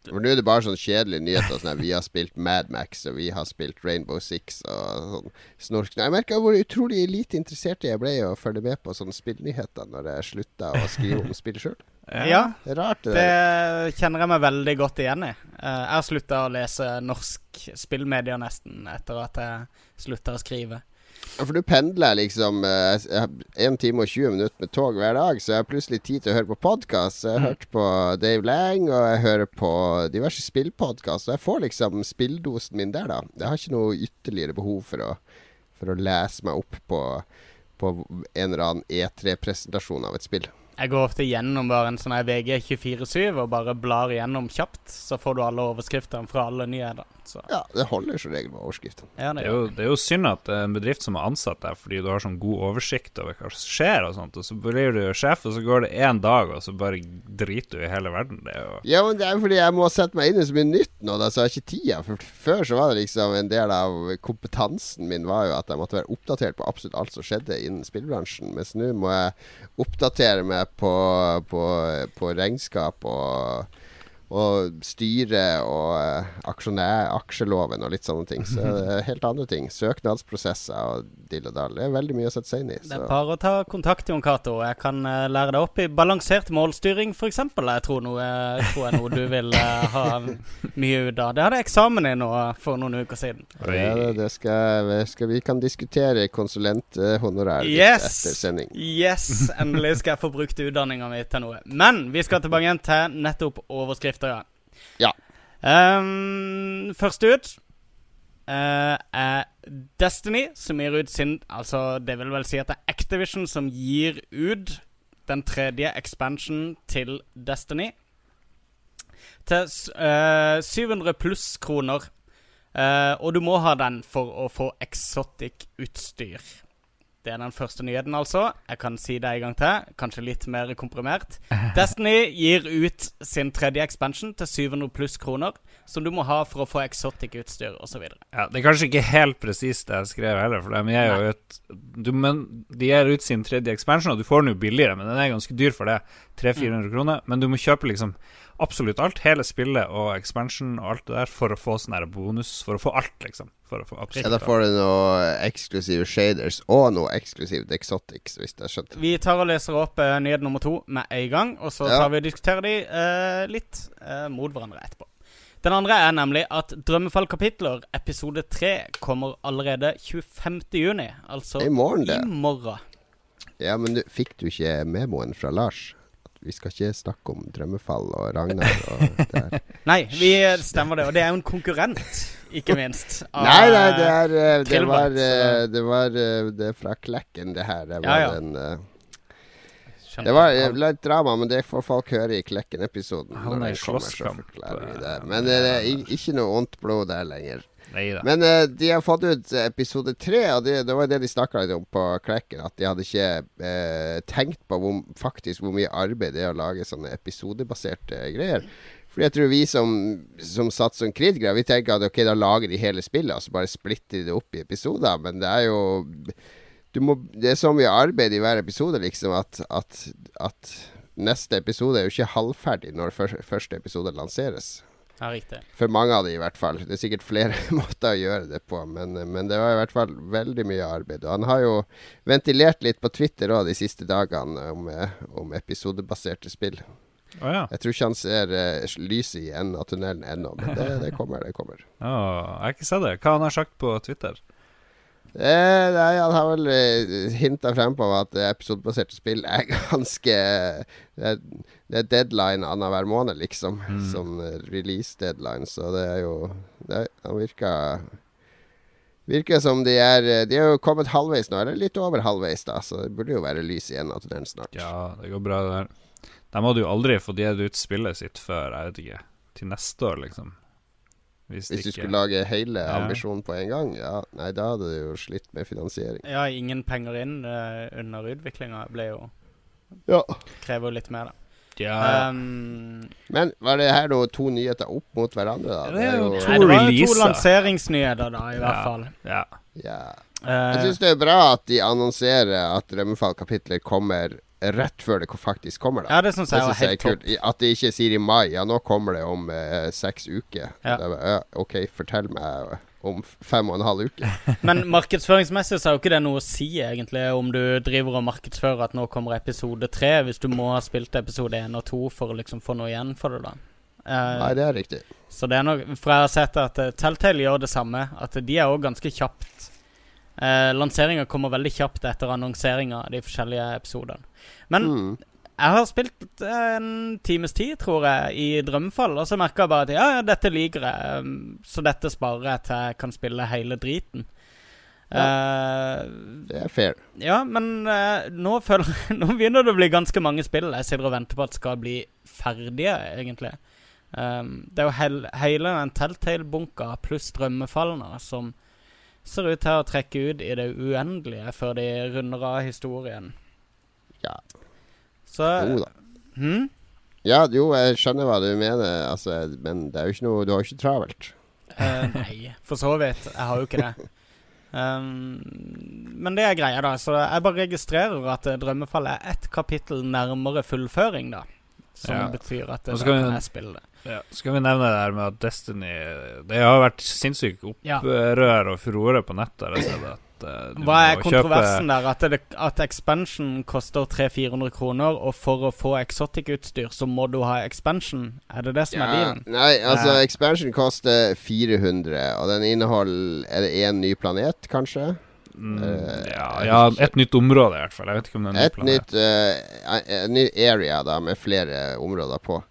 For nå er det bare sånn kjedelige nyheter. Sånn vi har spilt Mad Max, og vi har spilt Rainbow Six og sånn snork. Jeg merka hvor utrolig lite interessert jeg ble i å følge med på sånne spillnyheter når jeg slutta å skrive om spill sjøl. Ja, Det rart, det, det kjenner jeg meg veldig godt igjen i. Eh, jeg har slutta å lese norsk spillmedia nesten etter at jeg slutta å skrive. Ja, For du pendler liksom eh, 1 time og 20 minutter med tog hver dag, så jeg har plutselig tid til å høre på podkast. Jeg har hørt på Dave Lang, og jeg hører på diverse spillpodkast. Og jeg får liksom spilldosen min der, da. Jeg har ikke noe ytterligere behov for å, for å lese meg opp på, på en eller annen E3-presentasjon av et spill. Jeg går ofte gjennom bare en sånn her VG247 og bare blar gjennom kjapt. Så får du alle overskriftene fra alle nyheter. Så Ja, det holder som regel med overskriftene. ja, det Det det er jo synd at det er en bedrift som har ansatt deg fordi du har sånn god oversikt over hva som skjer, og sånt Og så blir du sjef, og så går det én dag, og så bare driter du i hele verden. Det er jo Ja, men det er fordi jeg må sette meg inn i så mye nytt nå, da, så jeg har ikke tida. For før så var det liksom en del av kompetansen min var jo at jeg måtte være oppdatert på absolutt alt som skjedde innen spillbransjen. Mens nå må jeg oppdatere meg på, på, på regnskap og og styre og eh, aksjonær, aksjeloven og litt sånne ting. Så det er helt andre ting. Søknadsprosesser og dill og dall. Det er veldig mye å sette seg inn i. Det er bare å ta kontakt, Jon Cato. Jeg kan eh, lære deg opp i balansert målstyring, f.eks. Jeg tror, noe, jeg tror er noe du vil eh, ha mye ut av. Det hadde jeg eksamen i nå for noen uker siden. Ja, det, det skal, skal Vi kan diskutere konsulenthonorar Yes! etter sending. Yes! Endelig skal jeg få brukt utdanninga mi til noe. Men vi skal tilbake igjen til nettopp overskrifter, ja. Ja. Um, først ut uh, er Destiny, som gir ut sin Altså, det vil vel si at det er Activision som gir ut den tredje expansion til Destiny. Til s- eh, 700 pluss kroner. Uh, og du må ha den for å få exotic utstyr. Det er den første nyheten, altså. Jeg kan si det en gang til. Kanskje litt mer komprimert. Destiny gir ut sin tredje expansion til 700 pluss kroner, som du må ha for å få exotic utstyr osv. Ja, Det er kanskje ikke helt presist det jeg skrev heller, for de gir jo ut du, men De gir ut sin tredje expansion, og du får den jo billigere, men den er ganske dyr for det. 300-400 kroner. Men du må kjøpe liksom absolutt alt, hele spillet og expansion og alt det der, for å få sånn her bonus. For å få alt, liksom. For å få Ja, da får du noe eksklusive shaders og noe eksklusivt exotics, hvis jeg skjønte. Vi tar og leser opp uh, nyhet nummer to med en gang, og så Ja. tar vi og diskuterer de uh, litt uh, mot hverandre etterpå. Den andre er nemlig at Drømmefall kapitler episode tre kommer allerede 25. juni. Altså I morgen, det. i morgen. Ja, men du, fikk du ikke memoen fra Lars? Vi skal ikke snakke om drømmefall og Ragnar og det her. Nei, vi stemmer det. Og det er jo en konkurrent, ikke minst. av, Nei, nei, det er eh, Det Tilbrakt, var, eh, det, var eh, det er fra Klekken, det her. Det Ja, var ja. en eh, Skjønner. Det var eh, litt drama, men det får folk høre i Klekken-episoden. Han er i slåsskamp, eh. Men det er ikke noe ondt blod der lenger. Neida. Men uh, de har fått ut eh, episode tre, og det, det var det de snakka litt om på Klekken. At de hadde ikke uh, tenkt på hvor, faktisk hvor mye arbeid det er å lage sånne episodebaserte greier. Fordi jeg tror vi som, som satt som kritikere, vi tenker at ok, da lager de hele spillet, og så bare splitter de det opp i episoder. Men det er jo må, Det er så mye arbeid i hver episode, liksom, at, at, at neste episode er jo ikke halvferdig når første episode lanseres. Ja, riktig. For mange av de i hvert fall. Det er sikkert flere måter å gjøre det på, men, men det var i hvert fall veldig mye arbeid. Og han har jo ventilert litt på Twitter òg de siste dagene om, om episodebaserte spill. Oh, ja. Jeg tror ikke han ser uh, lyset i enden av tunnelen ennå, men det, det kommer, det kommer. Oh, jeg har ikke sett det. Hva han har sagt på Twitter? Eh, nei, han har vel uh, hinta frem på at eh, episodebaserte spill er ganske Det er, det er deadline annenhver måned, liksom. Sånn eh, release deadline. Så det er jo det Han virker Virker som de er eh, De er jo kommet halvveis nå, eller litt over halvveis, da. Så det burde jo være lys igjen av den snart. Ja, det går bra, det der. De hadde jo aldri fått gitt ut spillet sitt før, jeg vet ikke, til neste år, liksom. Hvis, Hvis du ikke- skulle lage hele Ja. ambisjonen på en gang, ja, nei, da hadde du jo slitt med finansiering. Ja, ingen penger inn uh, under utviklinga ble jo Ja. Krever jo litt mer, da. Ja, Um, Men var det her noe to nyheter opp mot hverandre, da? Det er jo nei, to det var jo to releaser. lanseringsnyheter, da, i hvert fall. ja. ja. Eh, Jeg syns det er bra at de annonserer at Drømmefall-kapitler kommer rett før det faktisk kommer. da ja, det syns jeg var synes jeg helt topp. At de ikke sier i mai. Ja, nå kommer det om eh, seks uker. Ja. Er ja, OK, fortell meg om fem og en halv uke. Men markedsføringsmessig så er jo ikke det noe å si, egentlig, om du driver og markedsfører at nå kommer episode tre, hvis du må ha spilt episode én og to for å liksom få noe igjen for det, da. Eh, Nei, det er riktig. Så det er nok For jeg har sett at uh, Telltale gjør det samme. At de er òg ganske kjapt. Uh, Lanseringa kommer veldig kjapt etter annonseringa av de forskjellige episodene. Men Mm. jeg har spilt eh, en times tid, tror jeg, i Drømmefall, og så merka jeg bare at ja, ja, dette liker jeg, um, så dette sparer jeg til jeg kan spille hele driten. Eh, Det er fair. ja, men uh, nå føler Nå begynner det å bli ganske mange spill jeg sitter og venter på at skal bli ferdige, egentlig. Um, det er jo hel, hele den Telltale-bunka pluss Drømmefallene som ser ut til å trekke ut i det uendelige før de runder av historien. Ja. Så Jo da. hm? Ja, jo, jeg skjønner hva du mener, altså, men det er jo ikke noe Du har jo ikke travelt. Uh, nei, for så vidt. Jeg har jo ikke det. Um, men det er greia, da. Så jeg bare registrerer at drømmefallet Drømmefall er ett kapittel nærmere fullføring, da. Som Ja. betyr at det er da kan jeg spille det. Ja, Skal vi nevne det her med at Destiny Det har vært sinnssykt opprør og furore på nettet. Jeg at eh, Hva er kontroversen der? At, det, at expansion koster 300-400 kroner, og for å få exotic-utstyr så må du ha expansion? Er det det som er Ja, dealen? nei, altså, ja. expansion koster 400, og den inneholder Er det én ny planet, kanskje? Mm, Eh, ja, ja, et nytt område, i hvert fall. Jeg vet ikke om det er en ny Et planet. nytt uh, En ny area da med flere områder på.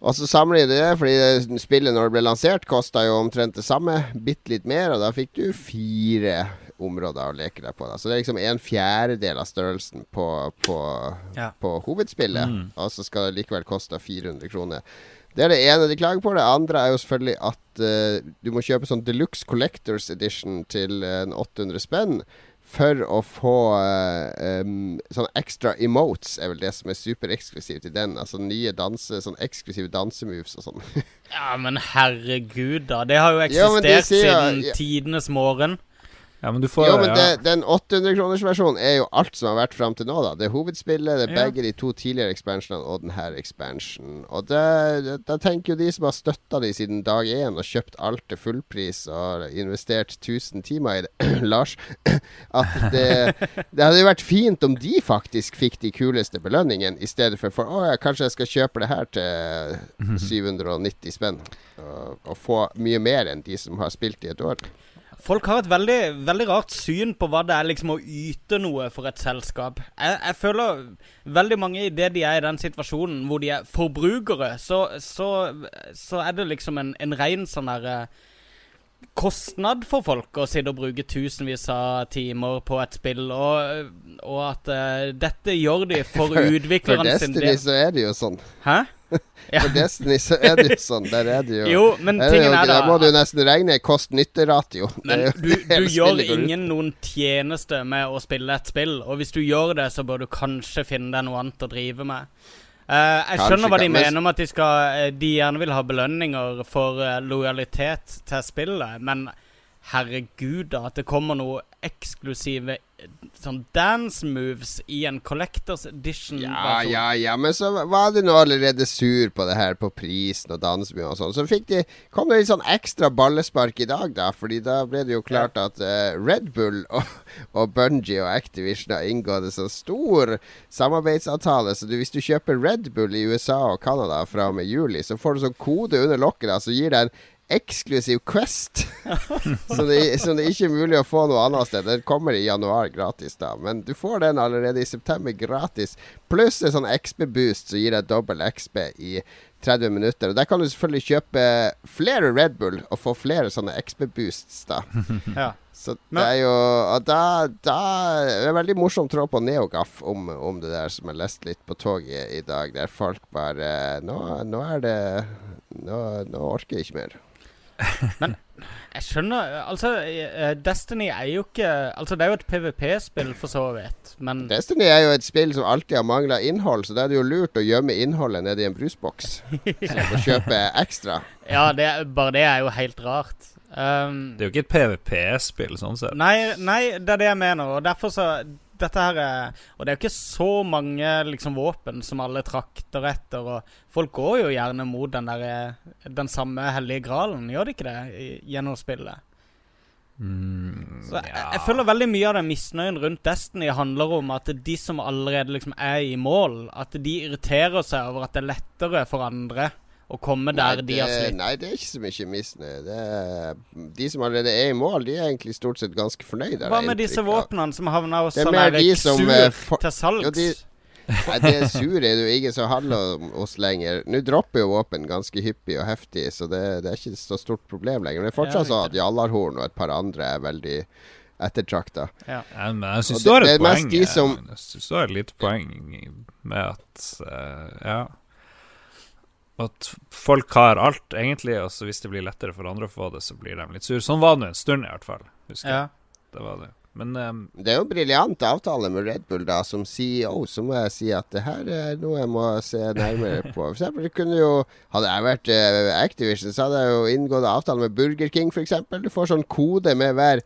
Og så sammenligner de det, fordi spillet når det ble lansert, kosta jo omtrent det samme. Bitte litt mer, og da fikk du fire områder å leke deg på. Da. Så det er liksom en fjerdedel av størrelsen på, på, Ja. på hovedspillet. Mm. Og så skal det likevel koste 400 kroner. Det er det ene de klager på. Det andre er jo selvfølgelig at uh, du må kjøpe sånn Deluxe Collectors Edition til uh, en 800 spenn. For å få uh, um, sånne extra emotes, er vel det som er supereksklusivt i den. Altså nye danse, sånn eksklusive dansemoves og sånn. Ja, men herregud, da. Det har jo Ja, eksistert sier- siden ja. tidenes morgen. Ja, men du får Jo, men ja. det, den 800-kronersversjonen er jo alt som har vært fram til nå, da. Det er hovedspillet, det er Ja. begge de to tidligere expansionene og denne ekspansjonen expansionen. Og da tenker jo de som har støtta de siden dag én og kjøpt alt til fullpris og investert 1000 timer i det, Lars, at det, det hadde jo vært fint om de faktisk fikk de kuleste belønningene, i stedet for for å ja, kanskje jeg skal kjøpe det her til 790 spenn. Og, og få mye mer enn de som har spilt i et år. Folk har et veldig, veldig rart syn på hva det er liksom å yte noe for et selskap. Jeg, jeg føler veldig mange idet de er i den situasjonen hvor de er forbrukere, så, så, så er det liksom en, en ren sånn derre Kostnad for folk å sitte og bruke tusenvis av timer på et spill, og, og at uh, dette gjør de for For utviklerne sin Destiny så er det jo sånn. Hæ? Ja. For Destiny så er det jo sånn. Der er det jo Jo, men er tingen jo, er der må du nesten regne kost-nytte-ratio. Men jo du, du gjør ingen noen tjeneste med å spille et spill, og hvis du gjør det, så bør du kanskje finne deg noe annet å drive med. Uh, jeg Kanskje skjønner hva de mener om at de, skal, eh, de gjerne vil ha belønninger for eh, lojalitet til spillet, men herregud, da, at det kommer noe eksklusive sånn dance moves i en Collectors Edition. Ja, ja, ja, men så var du nå allerede sur på det her på prisen og dansebyen og sånn. Så de, kom det litt sånn ekstra ballespark i dag, da. Fordi da ble det jo klart at uh, Red Bull og, og Bungie og Activision har inngått en sånn stor samarbeidsavtale. Så du, hvis du kjøper Red Bull i USA og Canada fra og med juli, så får du sånn kode under lokket da, som gir deg en eksklusiv Quest. som, det, som det ikke er mulig å få noe annet sted. Den kommer i januar gratis, da. Men du får den allerede i september gratis. Pluss en sånn XB-boost som gir deg dobbel XB i 30 minutter. Og Der kan du selvfølgelig kjøpe flere Red Bull og få flere sånne XB-boosts, da. Ja. Så det er jo og da, da det er veldig morsom tråd på Neogaf om, om det der som jeg leste litt på toget i dag, der folk bare Nå, nå er det nå, nå orker jeg ikke mer. Jeg skjønner Altså, eh, Destiny er jo ikke Altså, det er jo et PVP-spill, for så vidt, men Destiny er jo et spill som alltid har mangla innhold, så da er det jo lurt å gjemme innholdet nedi en brusboks. Og kjøpe ekstra. Ja, det, bare det er jo helt rart. Um, Det er jo ikke et PVP-spill, sånn sett. Nei, nei, det er det jeg mener, og derfor så dette her er Og det er jo ikke så mange liksom våpen som alle trakter etter, og folk går jo gjerne mot den der eh, Den samme hellige gralen, gjør de ikke det, i- gjennom spillet? Mm, Så jeg, jeg føler veldig mye av den misnøyen rundt Destiny handler om at de som allerede liksom er i mål, at de irriterer seg over at det er lettere for andre å komme der nei, de har slitt. nei, det er ikke så mye misnøye. Det er- De som allerede er i mål, de er egentlig stort sett ganske fornøyde. Hva med disse våpnene som havner hos Det er sånn der som, sur eh, for- til salgs? Ja, de- Nei, det sure er det jo ingen som handler om oss lenger. Nå dropper jo våpen ganske hyppig og heftig, så det, det er ikke så stort problem lenger. Men det er fortsatt sånn at Jallarhorn og et par andre er veldig ettertrakta. ja. Ja, men jeg syns du har det- et det er mest poeng. de som- Jeg synes du har et lite poeng med at uh, Ja. At folk har alt, egentlig, og så hvis det blir lettere for andre å få det, så blir de litt sur Sånn var det nå en stund, i hvert fall. Husker jeg. ja. Det var det. Men um, Det er jo en briljant avtale med Red Bull, da. Som CEO så må jeg si at det her er noe jeg må se nærmere på. For eksempel, kunne jo Hadde jeg vært uh, Activision, så hadde jeg jo inngått avtale med Burger King, f.eks. Du får sånn kode med hver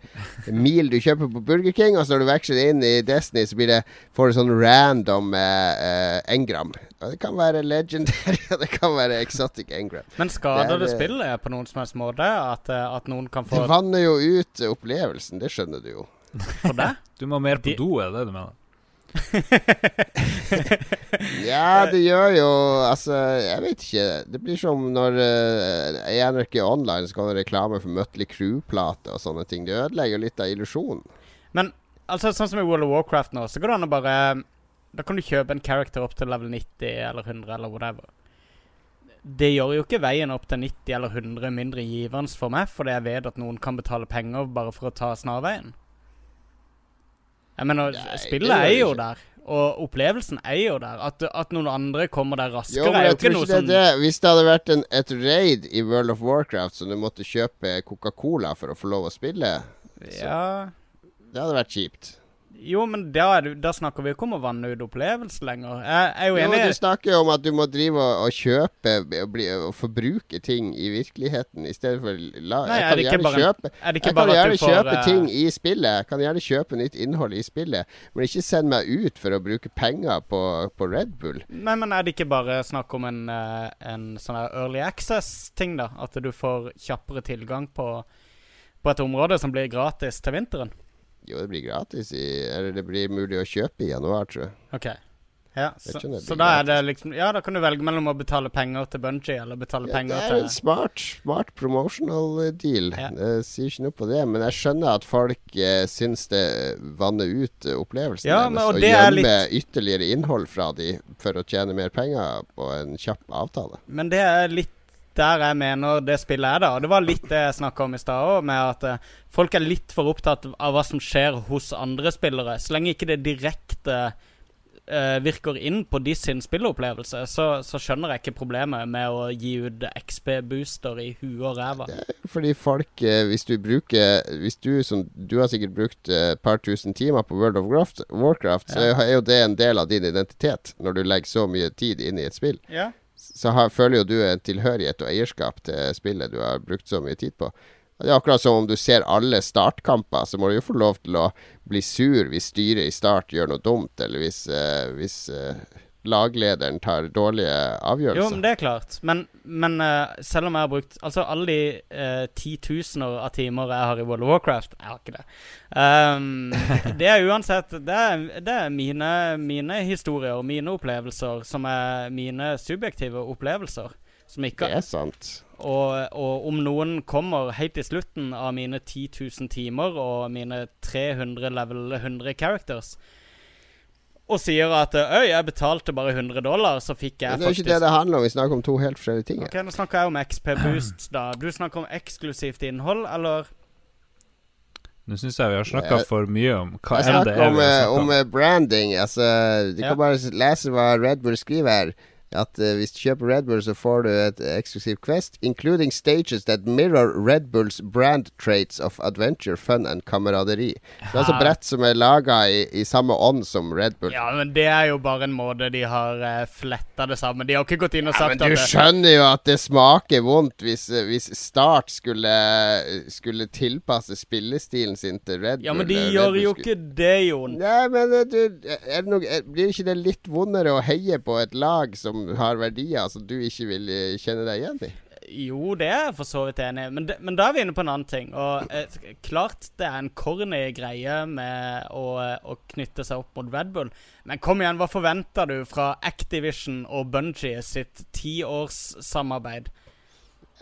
mil du kjøper på Burger King, og så når du veksler det inn i Destiny, så blir det, får du sånn random uh, uh, engram. Og det kan være legendary, og det kan være exotic engram. Men skader Det er, det spillet på noen som helst måte? At, at noen kan få Det vanner jo ut opplevelsen, det skjønner du jo. For deg? du må mer på De- do, er det det du mener? Ja, det gjør jo Altså, jeg vet ikke. Det blir som når uh, i NRK Online så kan det reklame for Mutley Crew-plater og sånne ting. Det ødelegger litt av illusjonen. Men altså, sånn som i World of Warcraft nå, så går det an å bare Da kan du kjøpe en character opp til level 90 eller 100 eller whatever. Det gjør jo ikke veien opp til 90 eller 100 mindre givende for meg, fordi jeg vet at noen kan betale penger bare for å ta snarveien. Jeg mener, Nei, spillet er jo der. Og opplevelsen er jo der. At, at noen andre kommer der raskere, Jo, er jo ikke noe som det. Hvis det hadde vært en, et raid i World of Warcraft så du måtte kjøpe Coca-Cola for å få lov å spille, Ja det hadde vært kjipt. Jo, men da, da snakker vi jo ikke om å vanne ut opplevelse lenger. Jeg er jo Jo, enig du snakker jo om at du må drive og, og kjøpe og, bli, og forbruke ting i virkeligheten i stedet for la, Nei, Jeg kan gjerne bare kjøpe Jeg kan gjerne får kjøpe eh, ting i spillet. Jeg kan gjerne kjøpe nytt innhold i spillet, men ikke send meg ut for å bruke penger på, på Red Bull. Nei, men er det ikke bare snakk om en, eh, en sånn early access-ting, da? At du får kjappere tilgang på, på et område som blir gratis til vinteren? Jo, det blir gratis i Eller det blir mulig å kjøpe i januar, tror jeg. OK. Ja, så, så da er det liksom Ja, da kan du velge mellom å betale penger til Bungie eller betale Ja, det er en smart, smart promotional eh, deal. Ja. Jeg sier ikke noe på det, men jeg skjønner at folk eh, syns det vanner ut eh, opplevelsen Ja, men- og og gjemmer litt... ytterligere innhold fra de for å tjene mer penger på en kjapp avtale. Men det er litt der jeg mener det spillet er, da. Og det var litt det jeg snakka om i stad òg, med at eh, folk er litt for opptatt av hva som skjer hos andre spillere. Så lenge ikke det direkte eh, virker inn på de sin spilleopplevelse, så, så skjønner jeg ikke problemet med å gi ut XP-booster i huet og ræva. Fordi folk, eh, hvis du bruker Hvis du som Du har sikkert brukt eh, et par tusen timer på World of Warcraft, Warcraft så er jo det en del av din identitet, når du legger så mye tid inn i et spill. Ja. Så har, føler jo du en tilhørighet og eierskap til spillet du har brukt så mye tid på. Det er akkurat som om du ser alle startkamper, så må du jo få lov til å bli sur hvis styret i start gjør noe dumt, eller hvis, eh, hvis eh, laglederen tar dårlige Jo, avgjørelser. men det er klart. Men, men uh, selv om jeg har brukt Altså alle de uh, titusener av timer jeg har i World of Warcraft Jeg har ikke det. Um, det er uansett Det er, det er mine, mine historier mine opplevelser som er mine subjektive opplevelser. Som ikke det er sant. og, og om noen kommer helt i slutten av mine 10 000 timer og mine 300 level 100 characters og sier at Øy, jeg betalte bare 100 dollar, så fikk jeg faktisk det er jo faktisk ikke det det handler om. Vi snakker om to helt forskjellige ting. Ok, Nå snakker jeg om XP Boost, da. Du snakker om eksklusivt innhold, eller? Nå syns jeg vi har snakka for mye om hva Jeg enn det er om, vi eh, snakket om eh, branding. Altså, du Ja. kan bare lese hva Red Bull skriver her. At uh, hvis du kjøper Red Bull, så får du et eksklusivt Quest, including stages that mirror Red Bulls brand traits of adventure, fun and kameraderi. Det er altså Ja. brett som er laga i, i samme ånd som Red Bull. Ja, men det er jo bare en måte de har uh, fletta det sammen. De har ikke gått inn og Ja, sagt men du skjønner jo at det smaker vondt hvis, eh, hvis Start skulle, skulle tilpasse spillestilen sin til Red Bull. Ja, men de Red gjør jo ikke det, Jon. Nei, men eh, du, er det noe, blir ikke det litt vondere å heie på et lag som har verdier som du ikke vil eh, kjenne deg igjen i? Jo, det er jeg for så vidt enig i, men, men da er vi inne på en annen ting. Og eh, klart det er en corny greie med å, eh, å knytte seg opp mot Red Bull, men kom igjen, hva forventer du fra Activision og Bungie sitt tiårssamarbeid?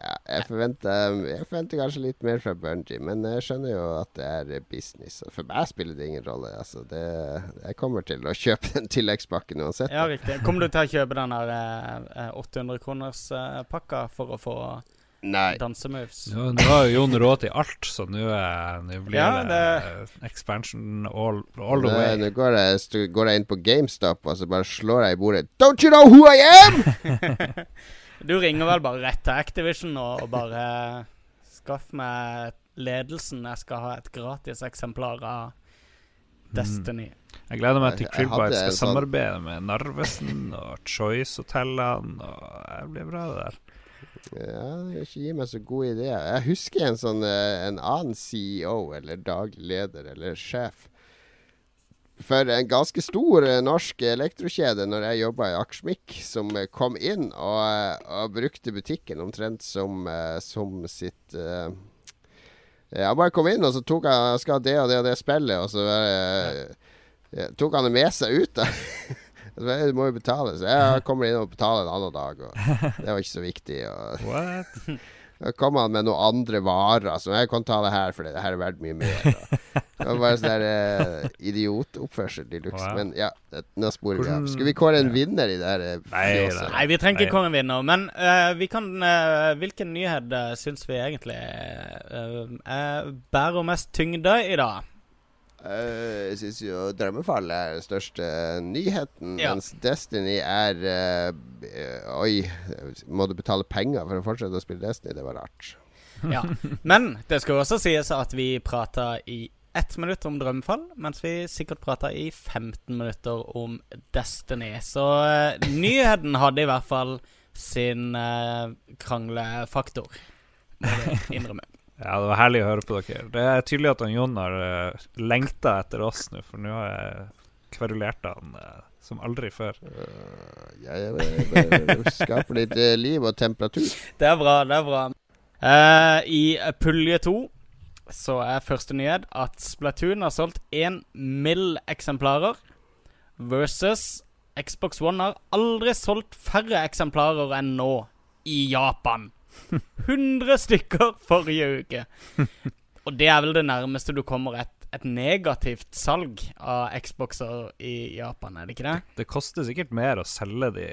Ja, jeg, forventer, jeg forventer kanskje litt mer fra Bungie, men jeg skjønner jo at det er business. Og For meg spiller det ingen rolle. Altså, det, jeg kommer til å kjøpe den tilleggspakken uansett. Ja, riktig. Kommer du til å kjøpe den der eh, 800 kroners eh, pakka for å få Nei. dansemoves? Nå, nå har jo Jon råd til alt, så nå er- nå blir Ja, det, expansion all, all the way. Nå går jeg, går jeg inn på GameStop og så bare slår jeg i bordet. Don't you know who I am?! Du ringer vel bare rett til Activision og, og bare Skaff meg ledelsen. Jeg skal ha et gratis eksemplar av Destiny. Jeg gleder meg til Krillbite skal sånn- samarbeide med Narvesen og Choice-hotellene. Og Det blir bra, det der. Ja, det vil ikke gi meg så gode ideer. Jeg husker en sånn eh, En annen CEO, eller daglig leder, eller sjef for en ganske stor eh, norsk elektrokjede når jeg jobba i Aksjmik, som eh, kom inn og, eh, og brukte butikken omtrent som, som sitt uh, Han bare kom inn, og så tok han skal ha det og det og det spillet, og så eh, tok han det med seg ut. da Du må jo betale. Så jeg kommer inn og betaler en annen dag. Og det var ikke så viktig. Og What? da kom han med noen andre varer. Så jeg kan ta det her, for det her er verdt mye mer. Det var bare sånn der eh, idiotoppførsel de luxe. Men ja, det, nå sporer vi av. Skulle vi kåre en vinner i det her? eh, Nei, nei. Nei, vi trenger ikke kåre en vinner, men uh, vi kan uh, Hvilken nyhet uh, syns vi egentlig uh, uh, bærer mest tyngde i dag? Eh, jeg syns jo Drømmefall er den største nyheten, Ja. mens Destiny er uh, Oi, må du betale penger for å fortsette å spille Destiny? Det var rart. Ja. Men det skal også sies at vi prata i ett minutt om Drømmefall, mens vi sikkert prata i 15 minutter om Destiny. Så uh, nyheten hadde i hvert fall sin uh, kranglefaktor, må du innrømme. Ja, det var herlig å høre på dere. Det er tydelig at han Jon har uh, lengta etter oss nå, for nå har jeg kverulert han uh, som aldri før. Uh, jeg, jeg, jeg, skaper litt uh, liv og temperatur. Det er bra, det er bra. Eh, I pulje to så er første nyhet at Splatoon har solgt én mill. eksemplarer, versus Xbox One har aldri solgt færre eksemplarer enn nå i Japan. 100 stykker forrige uke. Og det er vel det nærmeste du kommer et, et negativt salg av Xboxer i Japan, er det ikke det? Det koster sikkert mer å selge de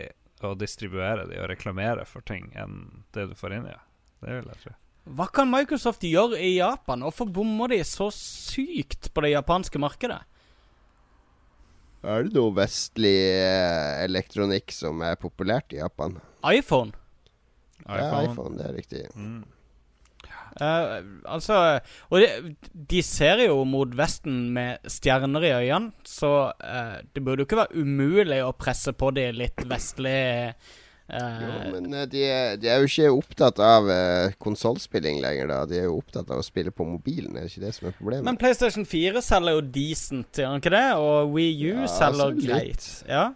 og distribuere de og reklamere for ting enn det du får inn i. Ja. Det vil jeg tro. Hva kan Microsoft gjøre i Japan? Hvorfor bommer de så sykt på det japanske markedet? Er det noe vestlig eh, elektronikk som er populært i Japan? iPhone. Ja, iPhone, det er riktig. Mm. Uh, altså Og de, de ser jo mot Vesten med stjerner i øynene, så uh, det burde jo ikke være umulig å presse på de litt vestlige uh, Jo, men de, de er jo ikke opptatt av uh, konsollspilling lenger, da. De er jo opptatt av å spille på mobilen, er det ikke det som er problemet? Men PlayStation 4 selger jo decent, gjør den ikke det? Og Wii U Ja, selger altså greit. Ja.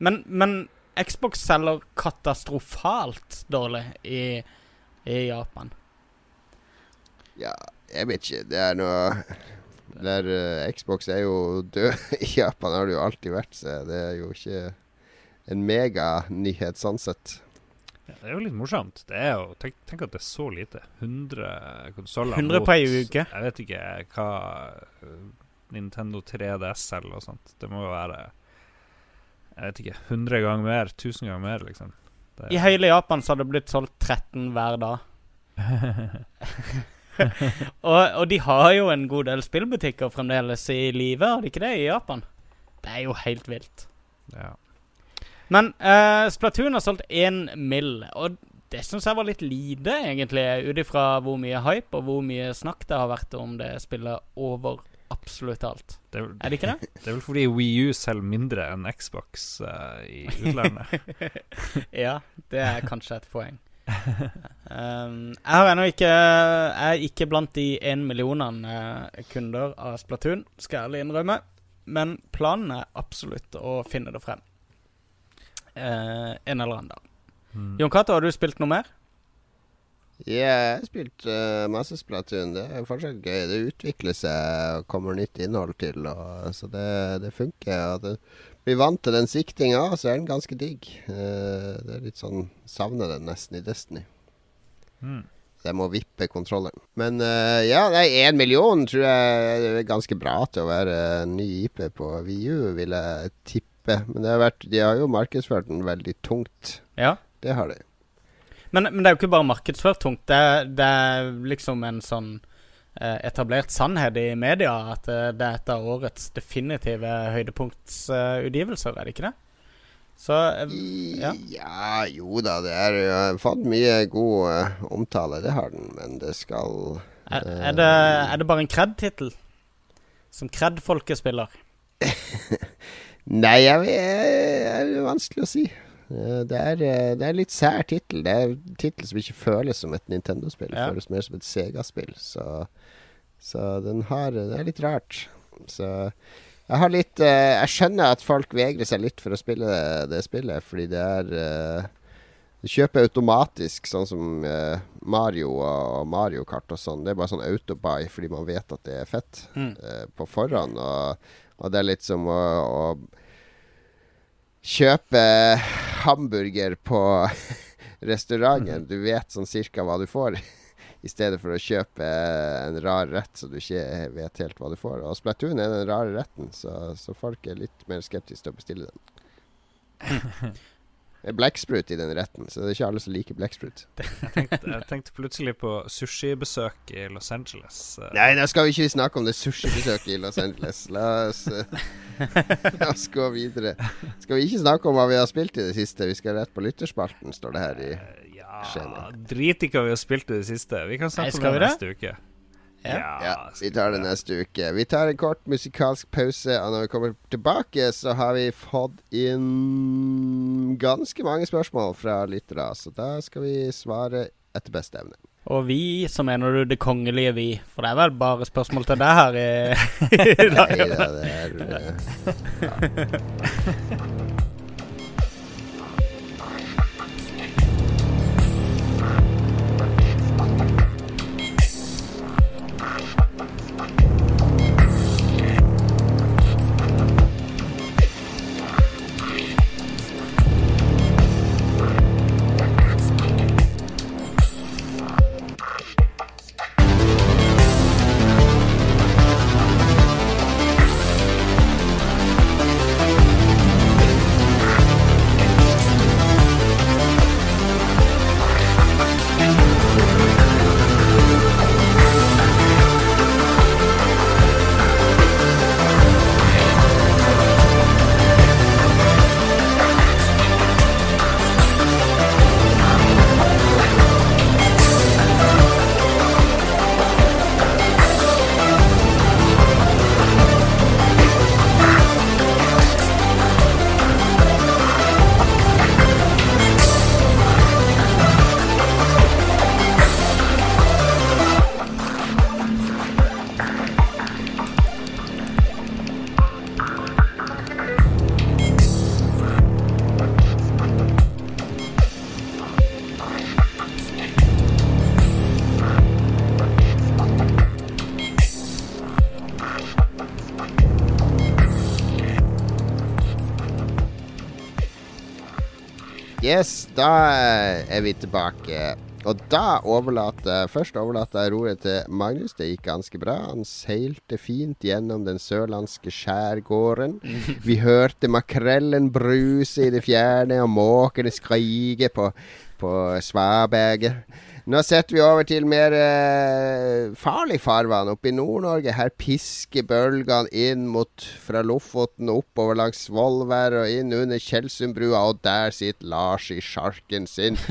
Men, men Xbox selger katastrofalt dårlig i, i Japan. Ja, jeg vet ikke. Det er noe der, uh, Xbox er jo død. I Japan har det jo alltid vært, så det er jo ikke en meganyhet sånn sett. Ja, det er jo litt morsomt. Det er jo, tenk, tenk at det er så lite. 100 konsoller 100 på ei uke. Jeg vet ikke hva eh, Nintendo 3DS selger og sånt. Det må jo være Jeg vet ikke 100 ganger mer. 1000 ganger mer, liksom. Det, I hele Japan så har det blitt solgt 13 hver dag. og, og de har jo en god del spillbutikker fremdeles i live, har de ikke det, i Japan? Det er jo helt vilt. ja. Men uh, Splatoon har solgt én mill., og det syns jeg var litt lite, egentlig, ut ifra hvor mye hype og hvor mye snakk det har vært om det spillet over absolutt alt. Det er, vel- Er det ikke det? det er vel fordi Wii U selger mindre enn Xbox uh, i utlandet. ja, det er kanskje et poeng. Um, jeg har ennå ikke Jeg er ikke blant de én millionene eh, kunder av Splatoon, skal jeg ærlig innrømme. Men planen er absolutt å finne det frem. Uh, en eller annen dag. Mm. Jon Cato, har du spilt noe mer? Jeg har spilt eh, masse Splatoon. Det er fortsatt gøy. Det utvikler seg og kommer nytt innhold til, og, så det, det funker. Og det blir vant til den siktinga, så er den ganske digg. Eh, det er litt sånn Savner den nesten i Destiny. Mm. Jeg må vippe kontrolleren. Men uh, ja, nei, én million tror jeg er ganske bra til å være ny IP på VU, vil jeg tippe. Men det har vært, de har jo markedsført den veldig tungt. Ja. Det har de. Men, men det er jo ikke bare markedsført tungt. Det, det er liksom en sånn eh, etablert sannhet i media at eh, det er et av årets definitive høydepunktsutgivelser, er det ikke det? Så eh, Ja. ja. jo da, det er jo fått mye god eh, omtale, det har den, men det skal er, er, det, er det bare en kred-tittel? Som kred-folket spiller? Nei, jeg, jeg, det er vanskelig å si. Eh, Det er, eh, det er litt sær tittel. Det er tittel som ikke føles som et Nintendo-spill. Ja. Føles mer som et Sega-spill. Så, så den har Det er litt rart. Så jeg har litt eh, Jeg skjønner at folk vegrer seg litt for å spille det, det spillet, fordi det er Du kjøper automatisk, sånn som eh, Mario og Mario Kart og sånn. Det er bare sånn autobuy fordi man vet at det er fett Mm. eh, på forhånd. Og, og det er litt som å, å kjøpe hamburger på restauranten. Du vet sånn cirka hva du får. I stedet for å kjøpe en rar rett så du ikke vet helt hva du får. Og Splatoon er den rare retten, så, så folk er litt mer skeptiske til å bestille den. Det er blekksprut i den retten, så det er ikke alle som liker blekksprut. Jeg, tenkte, jeg tenkte plutselig på sushibesøk i Los Angeles. eh. Nei, da skal vi ikke snakke om det sushibesøket i Los Angeles. La oss, eh, la oss gå videre. Skal vi ikke snakke om hva vi har spilt i det siste? Vi skal rett på lytterspalten, står det her i Ja, drit i hva vi har spilt i det siste. Vi kan Nei, snakke om det? neste uke. Ja. Ja, vi tar det neste uke. Vi tar en kort musikalsk pause, og når vi kommer tilbake, så har vi fått inn ganske mange spørsmål fra lyttere, så da skal vi svare etter beste evne. Og vi, så mener du det kongelige vi? For det er vel bare spørsmål til deg her i, i dag? Nei da, det er eh, Yes, da er vi tilbake. Og da overlater Først overlater jeg roret til Magnus. Det gikk ganske bra. Han seilte fint gjennom den sørlandske skjærgården. Vi hørte makrellen bruse i det fjerne, og måkene skrike på på svaberget. Nå setter vi over til mer eh, farlig farvann. Oppe i Nord-Norge her pisker bølgene inn mot fra Lofoten og oppover langs Svolvær og inn under Tjeldsundbrua, og der sitter Lars i sjarken sin.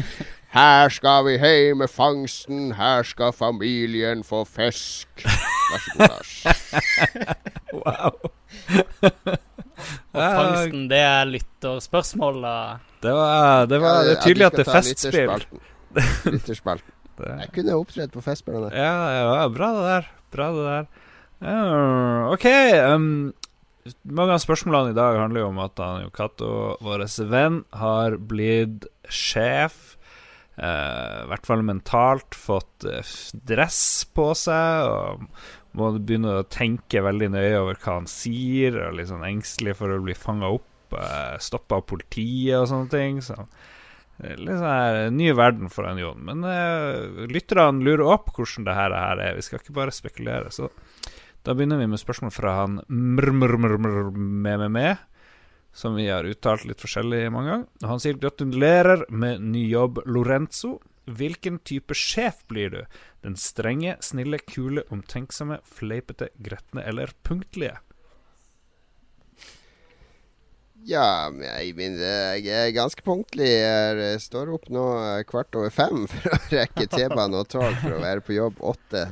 Her skal vi hei med fangsten, her skal familien få fisk. Vær så god, Lars. wow. Og fangsten, det er lytterspørsmål, da. Det var, det var det er tydelig at det er festspill. Lytterspalten. Jeg kunne opptredd på Festspillene. Ja, ja, bra det der. Bra det der. Ja, OK. Um, mange av spørsmålene i dag handler jo om at han Cato, vår venn, har blitt sjef. Uh, I hvert fall mentalt fått eh, dress på seg. Og må begynne å tenke veldig nøye over hva han sier. Og litt sånn engstelig for å bli fanga opp, uh, stoppa av politiet og sånne ting. Så Litt sånn her ny verden for en Jon. Men uh, lytterne lurer opp hvordan det her, er. Vi skal ikke bare spekulere. Så da begynner vi med spørsmål fra han mrmrmrmr med med med, som vi har uttalt litt forskjellig mange ganger. Han sier gratulerer med ny jobb, Lorenzo. Hvilken type sjef blir du? Den strenge, snille, kule, omtenksomme, fleipete, gretne eller punktlige? Ja, men jeg, jeg er ganske punktlig. Jeg står opp nå eh, kvart over fem for å rekke T-bane og tog for å være på jobb åtte.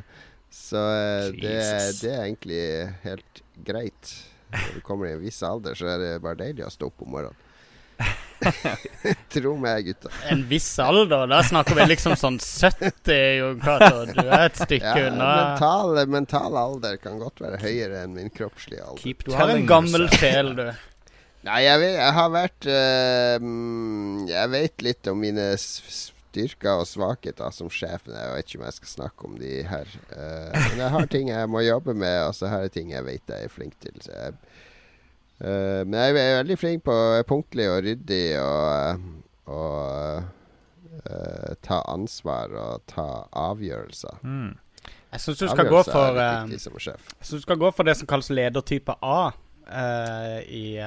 Så eh, det, det er egentlig helt greit. Når du kommer i en viss alder, så er det bare deilig å stå opp om morgenen. Tro meg, gutta. En viss alder, da snakker vi liksom sånn 70, Jon Cato. Du er et stykke Ja, unna. mental, mental alder kan godt være høyere enn min kroppslige alder. Keep Du har en gammel sjel, du. Nei, jeg, vet, jeg har vært mm, Jeg vet litt om mine styrker og svakheter som sjef. men Jeg vet ikke om jeg skal snakke om de her. Uh, men jeg har ting jeg må jobbe med, og så har jeg ting jeg vet jeg er flink til. Jeg, uh, men jeg er veldig flink på punktlig og ryddig og, og uh, ta ansvar og ta avgjørelser. Mm. Jeg syns du skal gå for. Jeg synes du skal gå for det som kalles ledertype A i,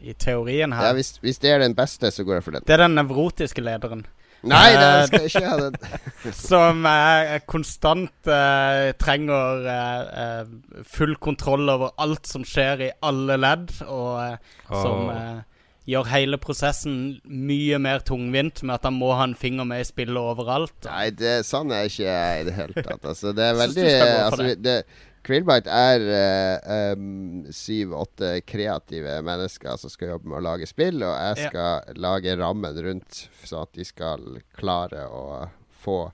i teorien Ja, her. hvis, hvis det er den beste, så går jeg for den. Det er den nevrotiske lederen. Nei, det Eh, skal jeg ikke ha den. Som eh, konstant eh, trenger eh, eh, full kontroll over alt som skjer i alle ledd, og eh, som eh, gjør hele prosessen mye mer tungvint med at han må ha en finger med i spillet overalt. Nei, det, sånn er ikke jeg i det hele tatt. Altså, det er veldig du skal gå for altså, det. Krillbite er syv-åtte kreative mennesker som skal jobbe med å lage spill, og jeg Ja. skal lage rammen rundt, så at de skal klare å få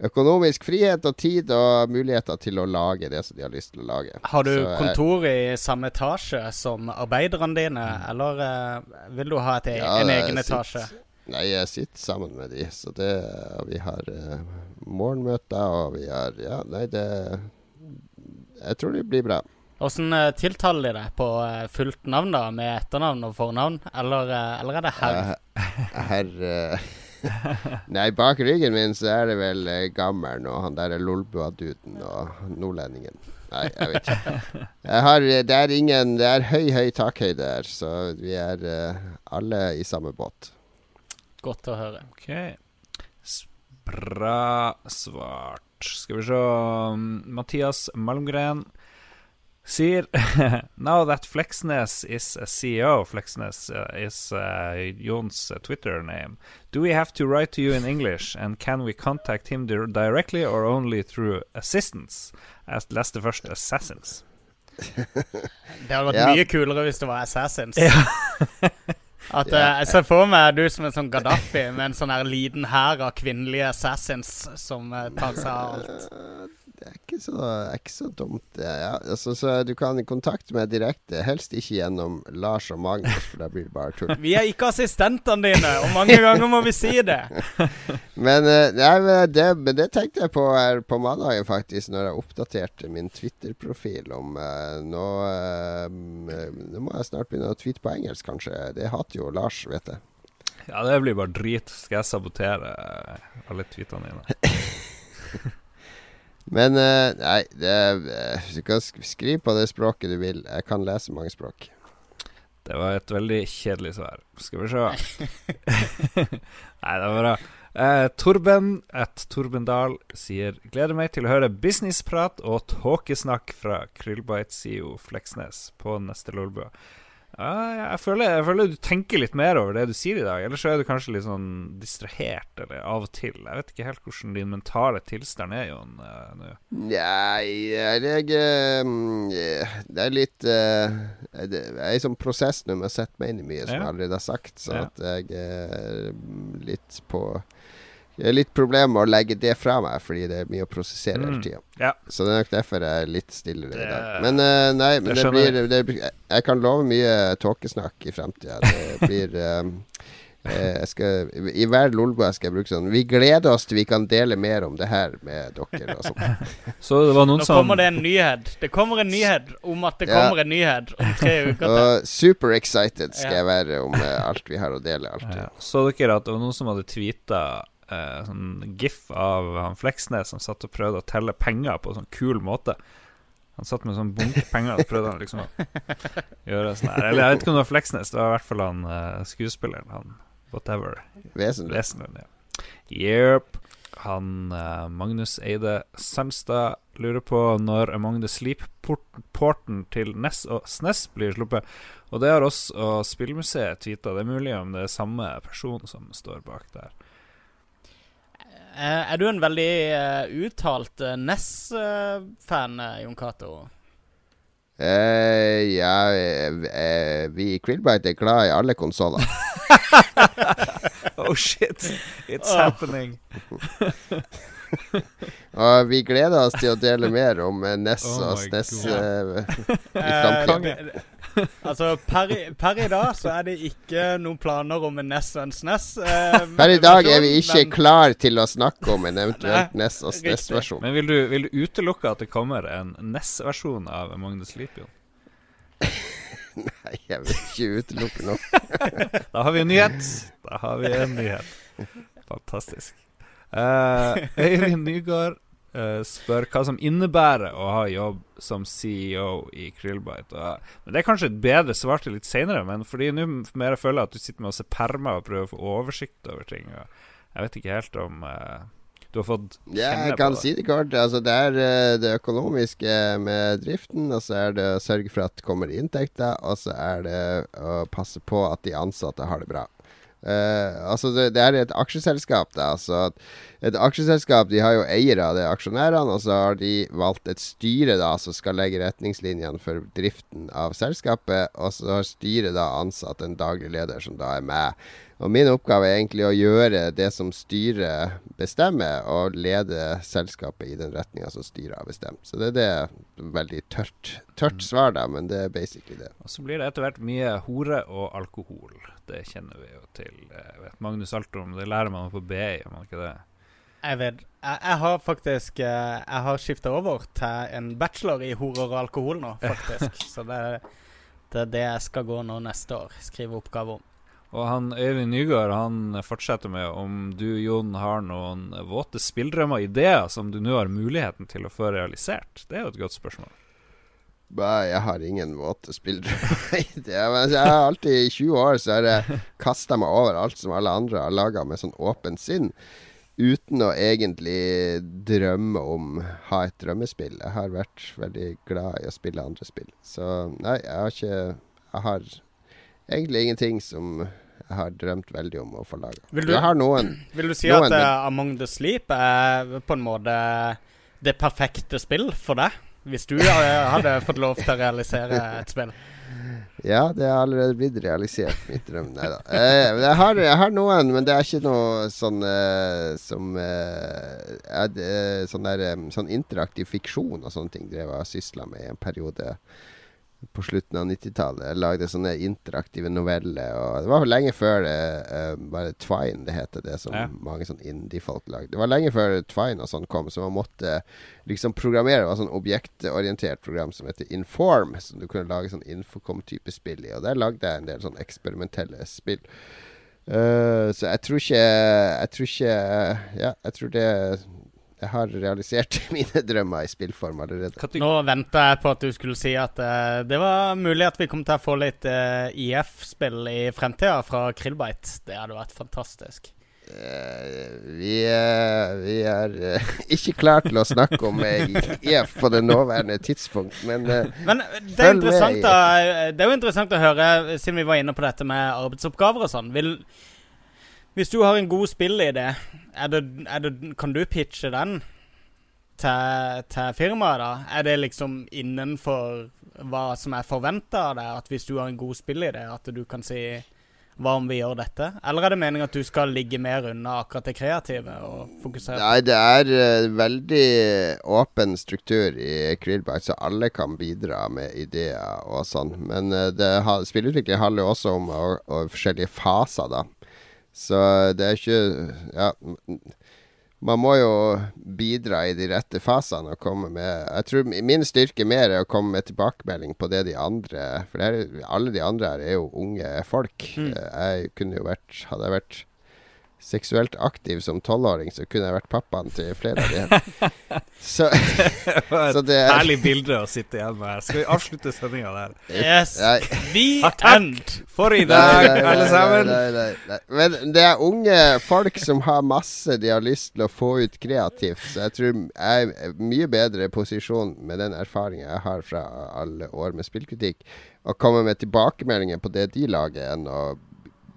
økonomisk frihet og tid og muligheter til å lage det som de har lyst til å lage. Har du Så kontor i samme etasje som arbeiderne dine, eller uh, vil du ha et, e- Ja, en egen etasje? Nei, jeg sitter sammen med de, så det Vi har uh, morgenmøter, og vi har Ja, nei, det Jeg tror det blir bra. Åssen eh, tiltaler de deg på eh, fullt navn, da, med etternavn og fornavn, eller, eh, eller er det herr? Herr Nei, bak ryggen min så er det vel gammelen og han der er Lolbua-duden og nordlendingen. Nei, jeg vet ikke. Jeg har, det er ingen Det er høy, høy takhøyde her, så vi er alle i samme båt. Godt å høre. Ok. Bra svart. Skal vi se Mathias Malmgren sier Now that Flexnes is a CEO, Flexnes uh, is uh, Jon's uh, Twitter name, do we have to write to you in English? And can we contact him directly or only through assistance As last leste først Assassins. Det hadde vært Ja. mye kulere hvis det var Assassins. Ja. At Ja. eh, Jeg ser for meg du som en sånn Gaddafi med en sånn her liten hær av kvinnelige assassins som eh, tar seg av alt. Eh, Det er ikke så, er ikke så dumt, det. Ja, altså, så du kan kontakte meg direkte. Helst ikke gjennom Lars og Magnus, for da blir det bare tull. Vi er ikke assistentene dine, og mange ganger må vi si det. Men, eh, nei, men, det, men det tenkte jeg på her på mandagen, faktisk, når jeg oppdaterte min Twitter-profil om uh, nå, uh, nå må jeg snart begynne å tweete på engelsk, kanskje. Det hater jo Lars, vet jeg. Ja, det blir bare drit. Skal jeg sabotere eh, alle tweetene dine? Men eh, nei, det, eh, du kan skrive på det språket du vil. Jeg kan lese mange språk. Det var et veldig kjedelig svar. Skal vi se. Nei, det var bra. Eh, Torben at Torben Dahl sier Gleder meg til å høre businessprat og tåkesnakk fra Krillbite-CEO Fleksnes på neste Lolbua. Jeg, føler, jeg føler du tenker litt mer over det du sier i dag. Ellers så er du kanskje litt sånn distrahert, eller av og til. Jeg vet ikke helt hvordan din mentale tilstand er, Jon. eh, nå. Nei, jeg eh, Det er litt eh, Jeg er i sånn prosess nå med å sette meg inn i mye, som jeg allerede har sagt. Så at jeg er litt på Jeg har litt problemer med å legge det fra meg, fordi det er mye å prosessere hele Mm. tida. Ja. Så det er nok derfor jeg er litt stillere i dag. Men uh, nei, men det det, blir det, Jeg kan love mye tåkesnakk i fremtida. Det blir jeg skal, I hver lolbua skal jeg bruke sånn Vi gleder oss til vi kan dele mer om det her med dere. Og. Så det var noen Nå som kommer det en nyhet. Det kommer en nyhet om at det Ja. kommer en nyhet om tre uker til. Og super excited skal Ja. jeg være om alt vi har å dele. Alltid. Ja. Så dere at det var noen som hadde tweeta eh, sånn gif av han Fleksnes som satt og prøvde å telle penger på en sånn kul måte? Han satt med sånn bunke penger og prøvde han liksom å gjøre sånn her. Eller jeg vet ikke om det var Fleksnes, det var i hvert fall han eh, skuespilleren. Han whatever. Lesen ja. Han eh, Magnus Eide Sandstad lurer på når Among the Sleep-porten til NES og SNES blir sluppet. Og det har oss og Spillmuseet tweeta. Det er mulig om det er samme person som står bak der. Eh, er du en veldig uh, uttalt uh, eh, Jon Cato? Uh, ja, uh, eh, vi i Krillbite er glad i alle konsoller. Oh shit, it's happening. Og vi gleder oss til å dele mer om Ness NES Oh og SNES i framtiden. Altså, per, i- per i dag så er det ikke noen planer om en Ness og en SNES. eh, Per i dag er vi ikke men- klar til å snakke om en eventuelt Ness og. SNES-versjon. Men vil du, vil du utelukke at det kommer en Ness-versjon av Magnus Lipion? Nei, jeg vil ikke utelukke noe. Da har vi en nyhet. Da har vi en nyhet. Fantastisk. Eh, Øyvind Nygaard eh, spør hva som innebærer å ha jobb som CEO i Krillbite. Og, men Det er kanskje et bedre svar til litt seinere, men fordi nå mer jeg føler at du sitter med å se permer og prøver å få oversikt over ting. Jeg vet ikke helt om uh, du har fått Ja, det jeg kan si det kort. Altså, det er eh, det økonomiske med driften, og så er det å sørge for at det kommer inntekter, og så er det å passe på at de ansatte har det bra. Eh, altså det, det er et aksjeselskap. Da, altså et aksjeselskap de har jo eiere det aksjonærene, og så har de valgt et styre da som skal legge retningslinjene for driften av selskapet, og så har styret da ansatt en daglig leder som da er med. Og min oppgave er egentlig å gjøre det som styret bestemmer, og lede selskapet i den retninga som styret har bestemt. Så det er det veldig tørt, tørt svar, da, men det er basically det. Og så blir det etter hvert mye hore og alkohol. Det kjenner vi jo til. Jeg vet Magnus Altrom, det lærer man på BI, gjør man ikke det? Jeg vet Jeg, jeg har faktisk eh, Jeg har skifta over til en bachelor i horror og alkohol nå, faktisk. Så det, det er det jeg skal gå nå neste år. Skrive oppgave om. Og han Øyvind Nygaard han fortsetter med om du, Jon, har noen våte spilldrømmer ideer som du nå har muligheten til å få realisert. Det er jo et godt spørsmål. Jeg har ingen våte spillere. Er- jeg har alltid I 20 år så har jeg kasta meg over alt som alle andre har laga med sånn åpent sinn. Uten å egentlig drømme om ha et drømmespill. Jeg har vært veldig glad i å spille andre spill. Så nei, jeg har ikke Jeg har egentlig ingenting som jeg har drømt veldig om å få laga. Vil. Vil du si noen, at en- eh, Among the Sleep er på en måte det perfekte spill for deg? Hvis du eh, hadde fått lov til å realisere et spill? Ja, det har allerede blitt realisert, mitt drøm. Nei da. Eh, jeg, har, jeg har noen, men det er ikke noe sånn eh, som eh, er det, sånn, der, eh, sånn interaktiv fiksjon og sånne ting drev jeg og sysla med i en periode på slutten av 90-tallet. Lagde sånne interaktive noveller. Og det var lenge før det, uh, bare Twine, det heter det som Ja. mange sånn indie-folk lagde. Det var lenge før Twine og sånn kom, så man måtte liksom programmere. Det var sånn objektorientert program som heter Inform, som du kunne lage sånn Infocom-type spill i. Og der lagde jeg en del sånn eksperimentelle spill. Uh, så jeg tror ikke Jeg tror ikke Ja, jeg tror det jeg har realisert mine drømmer i spillform allerede. Nå venta jeg på at du skulle si at uh, det var mulig at vi kom til å få litt uh, IF-spill i fremtida fra Krillbite. Det hadde vært fantastisk. Uh, vi, eh, vi er eh, ikke klar til å snakke om eh, IF på det nåværende tidspunkt, men eh, Men det er, Følg med da, det er jo interessant å høre, siden vi var inne på dette med arbeidsoppgaver og sånn. Vil, hvis du har en god spillidé, kan du pitche den til, til firmaet, da? Er det liksom innenfor hva som er forventa av deg? At hvis du har en god spillidé, at du kan si hva om vi gjør dette? Eller er det meningen at du skal ligge mer unna akkurat det kreative og fokusere? Nei, det er uh, veldig åpen struktur i Krillbite, så alle kan bidra med ideer og sånn. Men uh, det spillutvikling handler jo også om og, og forskjellige faser, da. Så det er ikke Ja. Man må jo bidra i de rette fasene og komme med Jeg tror min styrke mer er å komme med tilbakemelding på det de andre For det er, alle de andre her er jo unge folk. Mm. Eh, Jeg kunne jo vært Hadde jeg vært seksuelt aktiv som tolvåring, så kunne jeg vært pappaen til flere av dem. så, så det er Herlig bilde å sitte igjen med her. Skal vi avslutte sendinga der? Yes! Nei. har end! For i dag, alle sammen. Nei, nei, nei. Men det er unge folk som har masse de har lyst til å få ut kreativt. Så jeg tror jeg er mye bedre posisjon med den erfaringen jeg har fra alle år med spillkritikk, å komme med tilbakemeldinger på det de lager, enn å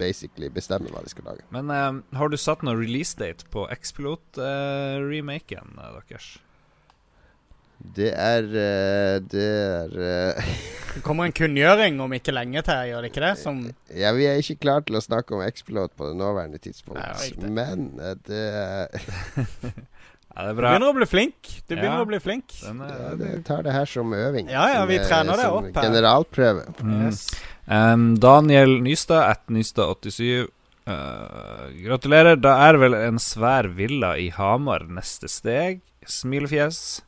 basically bestemme hva de skal lage. Men eh, har du satt noen releasedate på X-Pilot-remaken deres? Det er eh, Det er eh, Det kommer en kunngjøring om ikke lenge til, gjør det ikke det? Som Ja, vi er ikke klare til å snakke om X-Pilot på det nåværende tidspunkt, Nei, det. men eh, det Ja, det er Du begynner å bli flink. Du begynner Ja. å bli flink. Den er, ja, det tar det her som øving. Ja, ja, vi eh, trener det opp her. Generalprøve. Mm. Yes. Um, Daniel Nystad, at Nystad87. Uh, gratulerer. Da er vel en svær villa i Hamar neste steg? Smilefjes.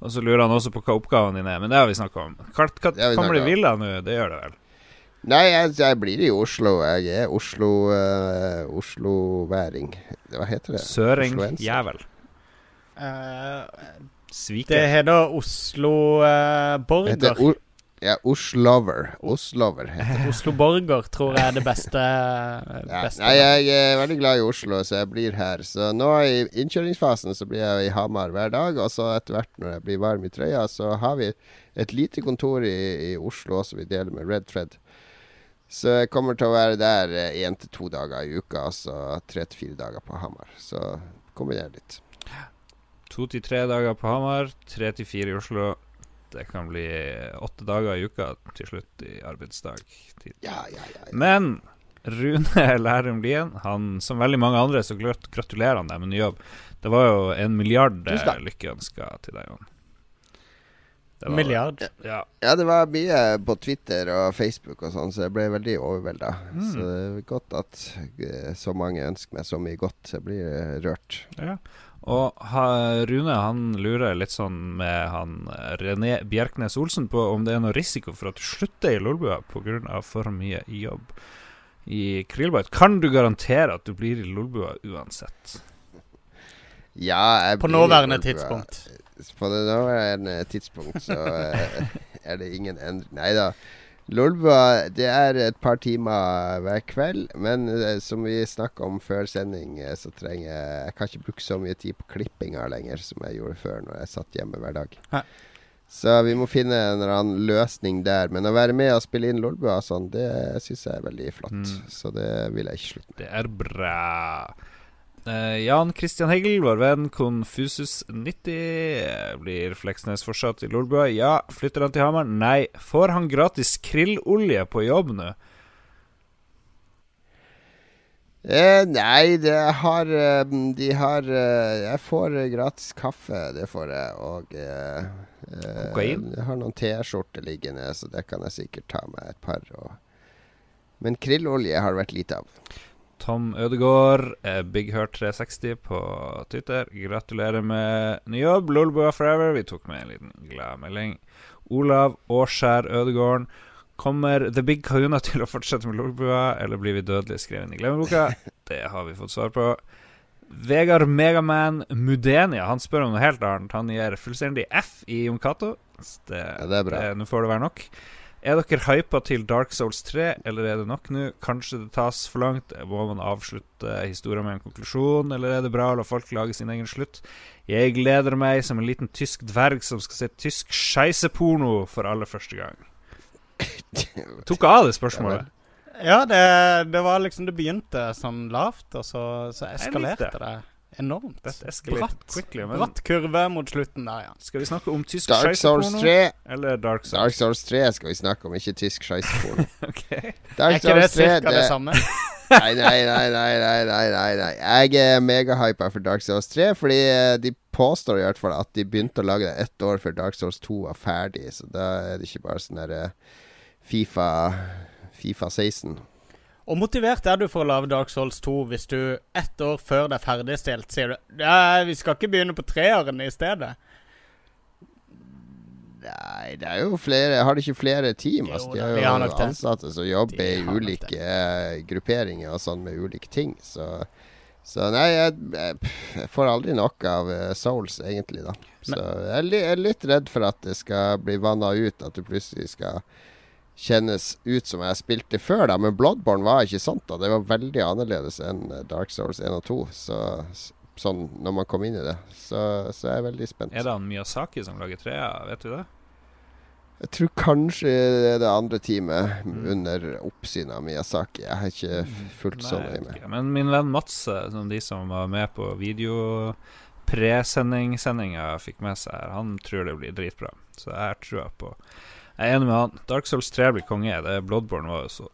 Og så lurer han også på hva oppgaven din er, men det har vi snakka om. Hva, hva, vi kommer det villa nå? Det gjør det vel? Nei, jeg, jeg blir i Oslo. Jeg er Oslo uh, Oslo-væring. Hva heter det? Søring Osloenser. jævel. Eh, Sviker. det heter Oslo eh, Borger. heter ja, Oslover. Oslover heter det. Oslo Borger tror jeg er det beste. beste. Ja. Nei, jeg er veldig glad i Oslo, så jeg blir her. Så nå i innkjøringsfasen så blir jeg i Hamar hver dag. Og så etter hvert når jeg blir varm i trøya, så har vi et lite kontor i, i Oslo også vi deler med Red Thread. Så jeg kommer til å være der én til to dager i uka, og så tre til fire dager på Hamar. Så kombiner litt. To til tre dager på Hamar, tre til fire i Oslo. Det kan bli åtte dager i uka til slutt i arbeidsdag. Ja, ja, ja. ja. Men Rune Lærum Lien, han som veldig mange andre, så gratulerer han deg med ny jobb. Det var jo en milliard eh, lykkeønsker til deg, Jon. Var- Milliard. Ja. Ja, det var mye på Twitter og Facebook og sånn, så jeg ble veldig overvelda. Mm. Så det er godt at eh, så mange ønsker meg så mye godt. Så jeg blir eh, rørt. ja. Og Rune han lurer litt sånn med han eh, René Bjerknes Olsen på om det er noe risiko for at du slutter i Lolbua pga. for mye jobb i Krillbite. Kan du garantere at du blir i Lolbua uansett? Ja, jeg På blir nåværende tidspunkt. På det nåværende tidspunkt så eh, er det ingen endring. Nei da. Lolbua det er et par timer hver kveld, men eh, som vi snakka om før sending, eh, så trenger jeg Jeg kan ikke bruke så mye tid på klippinga lenger som jeg gjorde før, når jeg satt hjemme hver dag. Hæ. Så vi må finne en eller annen løsning der. Men å være med og spille inn Lolbua og sånn, det syns jeg er veldig flott. Mm. Så det vil jeg ikke slutte med. Det er bra. Eh, Jan Christian Heggel, vår venn Confusus90. eh, Blir Fleksnes fortsatt i Lolbua? Ja. Flytter han til Hamar? Nei. Får han gratis krillolje på jobb nå? Eh, nei, det har eh, De har eh, Jeg får gratis kaffe, det får jeg. Og eh, Kokain? Jeg har noen T-skjorter liggende, så det kan jeg sikkert ta meg et par. Og Men krillolje har det vært lite av. Tom Ødegaard, eh, Big Hurt 360 på Twitter. Gratulerer med ny jobb. Lolbua forever. Vi tok med en liten gladmelding. Olav Årskjær Ødegården. Kommer The Big Kahuna til å fortsette med Lolbua, eller blir vi dødelig skrevet inn i glemmeboka? Det har vi fått svar på. Vegard Megaman Mudenia Han spør om noe helt annet. Han gir fullstendig F i Jon Cato. Det, Ja, det er bra. Nå får det være nok. Er dere hypa til Dark Souls 3, eller er det nok nå? Kanskje det tas for langt? Må man avslutte historien med en konklusjon, eller er det bra å la folk lage sin egen slutt? Jeg gleder meg som en liten tysk dverg som skal se tysk skeiseporno for aller første gang. Tok av det spørsmålet. Ja, det, det var liksom Det begynte sånn lavt, og så, så eskalerte det. Det enormt. Dette Bratt, quickly. Men bratt kurve mot slutten der, ja. skal vi snakke om tysk Dark Souls 3 eller Dark Souls? Dark Souls 3 skal vi snakke om, ikke tysk skeiseporno. okay. Dark Er ikke det Souls det cirka det samme? Nei, nei, nei, nei, nei, nei, nei, nei. Jeg er megahypa for Dark Souls 3, fordi eh, de påstår i hvert fall at de begynte å lage det ett år før Dark Souls 2 var ferdig, så da er det ikke bare sånn der eh, Fifa Fifa 16. Og motivert er du for å lage Dark Souls 2 hvis du ett år før det er ferdigstilt sier du Ja, vi skal ikke begynne på treeren i stedet. Nei, det er jo flere Har de ikke flere team? Altså, de har de jo har ansatte som jobber i ulike eh, grupperinger og sånn med ulike ting, så så nei, jeg, jeg, får aldri nok av eh, Souls, egentlig, da. Så jeg jeg er litt redd for at det skal bli vanna ut, at du plutselig skal kjennes ut som jeg spilte før, da. Men Bloodborne var ikke sant, da. Det var veldig annerledes enn eh, Dark Souls 1 og 2. Så, sånn når man kom inn i det. Så, så jeg er veldig spent. Er det han Miyazaki som lager trea, vet du det? Jeg tror kanskje det er det andre teamet Mm. under oppsyn av Miyazaki. Jeg har ikke fulgt så nøye med. Men min venn Mats, eh, som de som var med på video-presending-sendinga, fikk med seg han tror det blir dritbra. Så jeg har trua på Jeg er enig med han. Dark Souls 3 blir konge. Det Bloodborne var jo så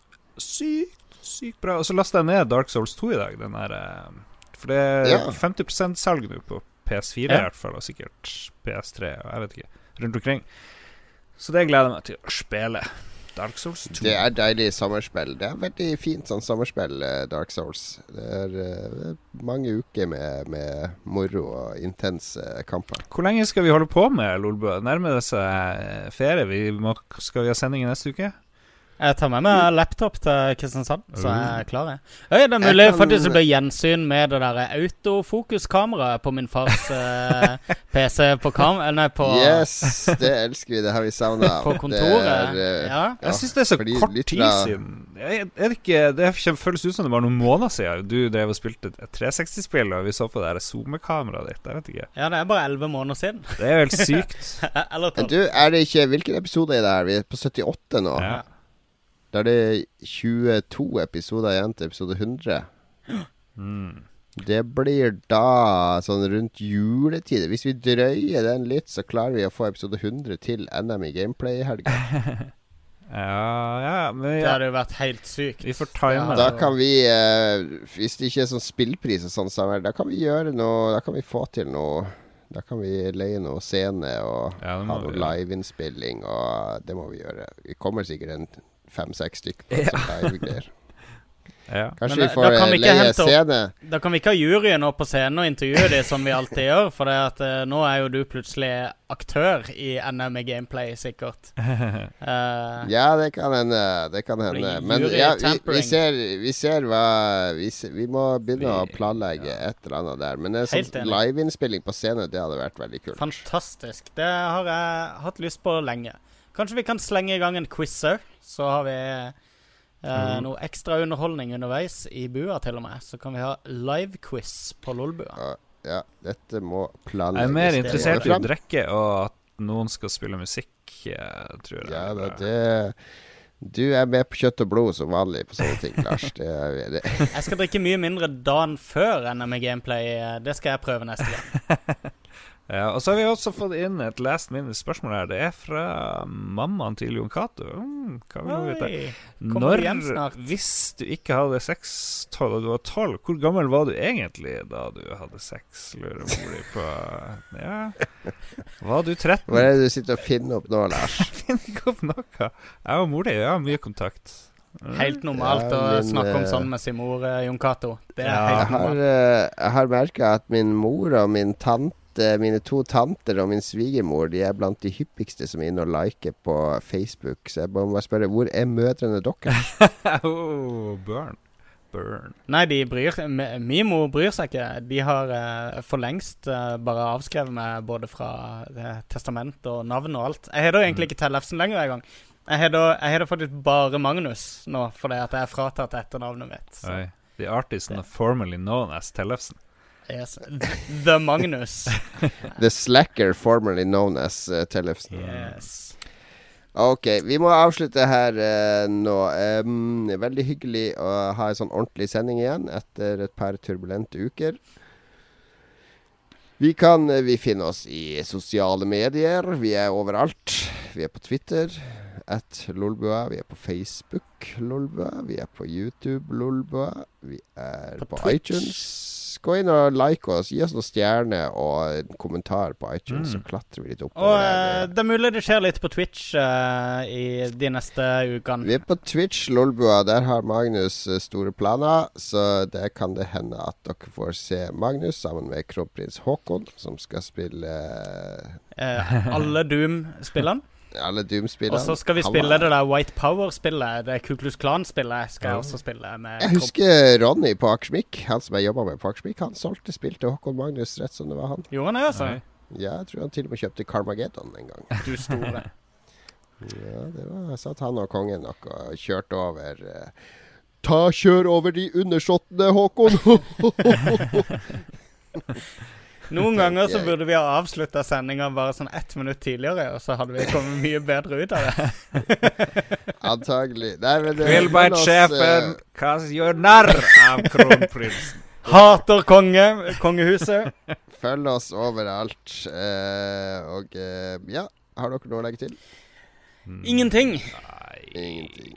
sykt, sykt bra. Og så lasta jeg ned Dark Souls 2 i dag. Den der, eh, for det er Ja. 50% salg nå på PS4 Ja. i hvert fall, og sikkert PS3 og jeg vet ikke, rundt omkring. Så det gleder jeg meg til å spille. Dark Souls 2. Det er deilig sommerspill. Det er veldig fint sånn sommerspill, eh, Dark Souls. Det er eh, mange uker med, med moro og intense kamper. Hvor lenge skal vi holde på med Lolbø? Nærmer det seg eh, ferie? Vi må, skal vi ha sending i neste uke? Jeg tar med meg laptop til Kristiansand, så jeg er klar. Jeg. Øy, det er mulig kan- faktisk det blir gjensyn med det der autofokuskameraet på min fars eh, PC på kam... eh, Nei, på, Yes, det elsker vi. Det har vi savna. på kontoret. Er, eh, ja. Jeg syns det er så fordi kort tid siden. Er det ikke Det føles ut som det var noen måneder siden du drev og spilte et 360-spill, og vi så på det der SoMe-kameraet ditt. Jeg vet ikke. ja, det er bare elleve måneder siden. Det er jo helt sykt. Du, er det ikke Hvilken episode er det her? Vi er på 78 nå. Ja. Da er det 22 episoder igjen til episode 100. Mm. Det blir da sånn rundt juletid. Hvis vi drøyer den litt, så klarer vi å få episode 100 til NM i gameplay i helga. Ja, ja, men Det ja, hadde jo vært helt sykt. vi får time Ja, Da kan vi, eh, hvis det ikke er sånn spillpris og sånn, Samuel, da kan vi gjøre noe Da kan vi få til noe Da kan vi leie noe scene og Ja, ha noe liveinnspilling, og det må vi gjøre. Vi kommer sikkert en fem-seks stykker på. Ja. Kanskje Men vi får kan vi leie opp- scene. Da kan vi ikke ha juryen opp på scenen og intervjue dem som vi alltid gjør, for det at uh, nå er jo du plutselig aktør i NM i gameplay, sikkert. Uh, Ja, det kan hende. Det kan hende. Men ja, vi, vi, ser, vi ser hva vi, ser, vi må begynne å planlegge ja. et eller annet der. Men en sånn liveinnspilling på scenen, det hadde vært veldig kult. Fantastisk. Det har jeg hatt lyst på lenge. Kanskje vi kan slenge i gang en quizer, så har vi eh, Mhm. noe ekstra underholdning underveis i bua, til og med. Så kan vi ha live-quiz på Lolbua. Ja, ja, dette må planlegges. Jeg er mer interessert i å drikke og at noen skal spille musikk, jeg tror jeg. Ja, da, det Du er med på kjøtt og blod som vanlig på sånne ting, Lars. Det er, det, Jeg skal drikke mye mindre dagen før NM i gameplay. eh, Det skal jeg prøve neste gang. Ja, og så har vi også fått inn et last minute spørsmål her. Det er fra mammaen til Jon Cato. Mm, Når, snart? hvis du ikke hadde sex tolv, og du var tolv, hvor gammel var du egentlig da du hadde sex? Lurer mor di på. Ja. Var du 13? hva er det du sitter og finner opp nå, Lars? finner ikke opp noe. Jeg og mor di har mye kontakt. Mm. Helt normalt Ja, å snakke om eh, sånn med sin mor, eh, Jon Cato. Det er Ja. Jeg helt har, normalt. eh, jeg har merka at min mor og min tante mine to tanter og min svigermor De er blant de hyppigste som er inne og liker på Facebook. Så jeg må bare spørre hvor er mødrene deres? oh, børn. Burn. Nei, de bryr Min mor bryr seg ikke. De har eh, for lengst eh, bare avskrevet meg både fra eh, testament og navn og alt. Jeg heter egentlig ikke Tellefsen lenger engang. Jeg heter, da faktisk bare Magnus nå, fordi at jeg er fratatt etternavnet mitt. Så. Oi. The artist formerly known as Tellefsen. Yes. The Magnus. The slacker formerly known as uh, Tellefsen. Yes. Ok, vi må avslutte her uh, nå. Um, veldig hyggelig å ha en sånn ordentlig sending igjen etter et par turbulente uker. Vi kan uh, Vi finner oss i sosiale medier. Vi er overalt. Vi er på Twitter. At Lolbua. Vi er på Facebook Lolbua. Vi er på YouTube Lolbua. Vi er På på, Twitch. iTunes. Gå inn og like oss. Gi oss noen stjerner og en kommentar på iTunes, så klatrer vi litt Og oppover. eh, det er mulig det skjer litt på Twitch uh, i de neste ukene. Vi er på Twitch, Lolbua. Der har Magnus eh, store planer. Så det kan det hende at dere får se Magnus sammen med kronprins Haakon, som skal spille Eh, alle Doom-spillene. alle Doom-spillene. Og så skal vi spille det der White Power-spillet. Det Kuklus Klan-spillet skal jeg også spille med. Jeg husker Ronny på Akersmik, han som jeg jobba med på Akersmik. Han solgte spill til Håkon Magnus rett som det var han. Gjorde han det, altså? Ja, jeg tror han til og med kjøpte Carmageddon en gang. Du store. Ja, det var satt han og kongen nok og kjørte over uh, Ta kjør over de undersåttene, Håkon! Noen ganger så burde vi ha avslutta sendinga bare sånn ett minutt tidligere, og så hadde vi kommet mye bedre ut av det. Antagelig. Nei, men eh, Grillbeit-sjefen hva gjør narr av kronprinsen. Hater konge, kongehuset. Følg oss overalt. eh, og eh, ja, har dere noe å legge til? Ingenting. Ingenting.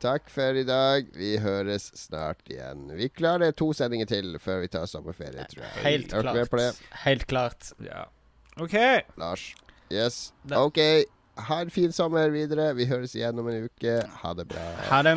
Takk for i dag. Vi høres snart igjen. Vi klarer to sendinger til før vi tar sommerferie, tror jeg. Helt klart. Helt klart. Ja. OK. Lars? Yes. OK. Ha en fin sommer videre. Vi høres igjen om en uke. Ha det bra. Ha det.